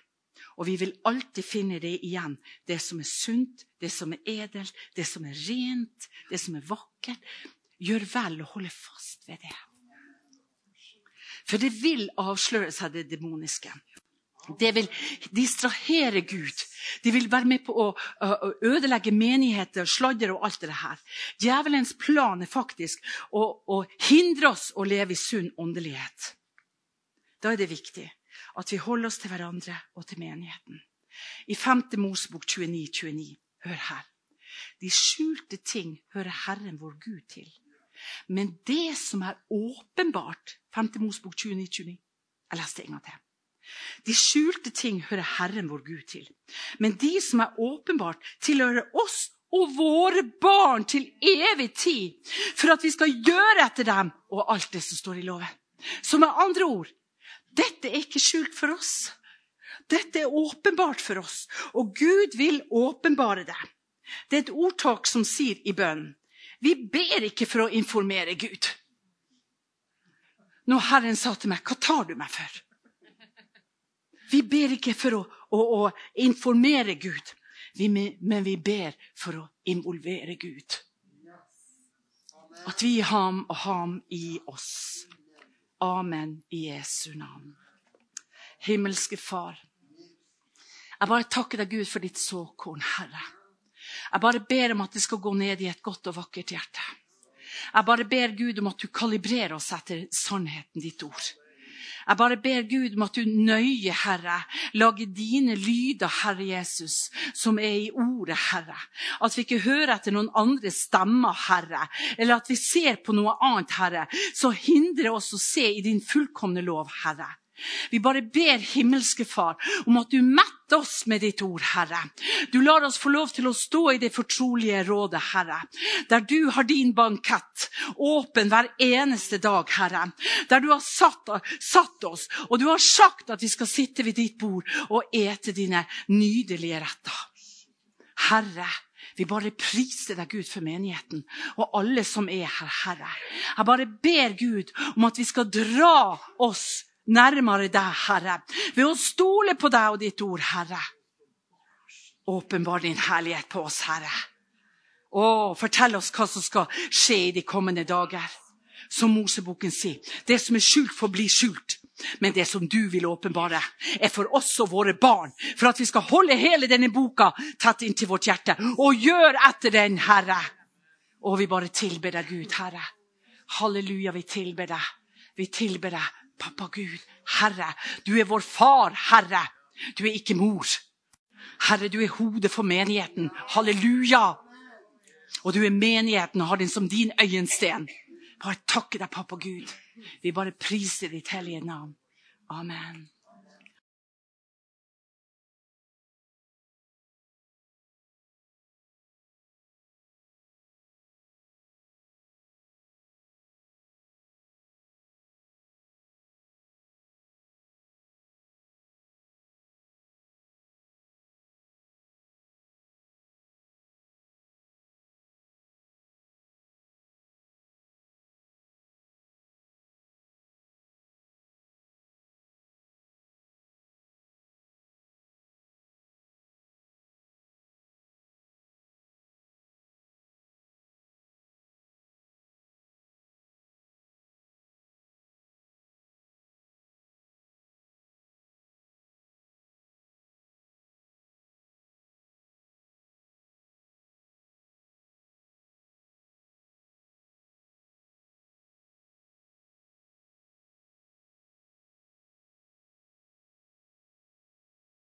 [SPEAKER 1] Og vi vil alltid finne det igjen. Det som er sunt, det som er edelt, det som er rent, det som er vakkert, gjør vel å holde fast ved det. For det vil avsløre seg det demoniske. Det vil distrahere Gud. De vil være med på å, å ødelegge menigheter, sladder og alt det her. Djevelens plan er faktisk å, å hindre oss å leve i sunn åndelighet. Da er det viktig at vi holder oss til hverandre og til menigheten. I 5. Mosebok 29, 29, hør her. De skjulte ting hører Herren vår Gud til. Men det som er åpenbart 5. Mosbok 29, 29. Jeg leste en gang til. De skjulte ting hører Herren vår Gud til. Men de som er åpenbart, tilhører oss og våre barn til evig tid. For at vi skal gjøre etter dem og alt det som står i loven. Så med andre ord dette er ikke skjult for oss. Dette er åpenbart for oss, og Gud vil åpenbare det. Det er et ordtak som sier i bønnen Vi ber ikke for å informere Gud. Når Herren sa til meg, 'Hva tar du meg for?' Vi ber ikke for å, å, å informere Gud, vi, men vi ber for å involvere Gud. At vi har ham og ham i oss. Amen i Jesu navn. Himmelske Far. Jeg bare takker deg, Gud, for ditt såkorn, Herre. Jeg bare ber om at det skal gå ned i et godt og vakkert hjerte. Jeg bare ber Gud om at du kalibrerer oss etter sannheten, ditt ord. Jeg bare ber Gud om at du nøye, Herre, lager dine lyder, Herre Jesus, som er i ordet, Herre. At vi ikke hører etter noen andre stemmer, Herre, eller at vi ser på noe annet, Herre, så hindrer oss å se i din fullkomne lov, Herre. Vi bare ber himmelske Far om at du metter oss med ditt ord, Herre. Du lar oss få lov til å stå i det fortrolige rådet, Herre. Der du har din bankett åpen hver eneste dag, Herre. Der du har satt, satt oss, og du har sagt at vi skal sitte ved ditt bord og ete dine nydelige retter. Herre, vi bare priser deg, Gud, for menigheten og alle som er her, Herre. Jeg bare ber Gud om at vi skal dra oss nærmere deg, Herre, ved å stole på deg og ditt ord, Herre. Åpenbar din herlighet på oss, Herre. Å, fortell oss hva som skal skje i de kommende dager. Som Moseboken sier, det som er skjult, får bli skjult. Men det som du vil åpenbare, er for oss og våre barn. For at vi skal holde hele denne boka tett inntil vårt hjerte. Og gjør etter den, Herre. Og vi bare tilber deg, Gud, Herre. Halleluja, vi tilber deg. Vi tilber deg Pappa Gud, Herre, du er vår far, Herre. Du er ikke mor. Herre, du er hodet for menigheten. Halleluja! Og du er menigheten og har den som din øyensten. Bare takke deg, pappa Gud. Vi bare priser ditt hellige navn. Amen.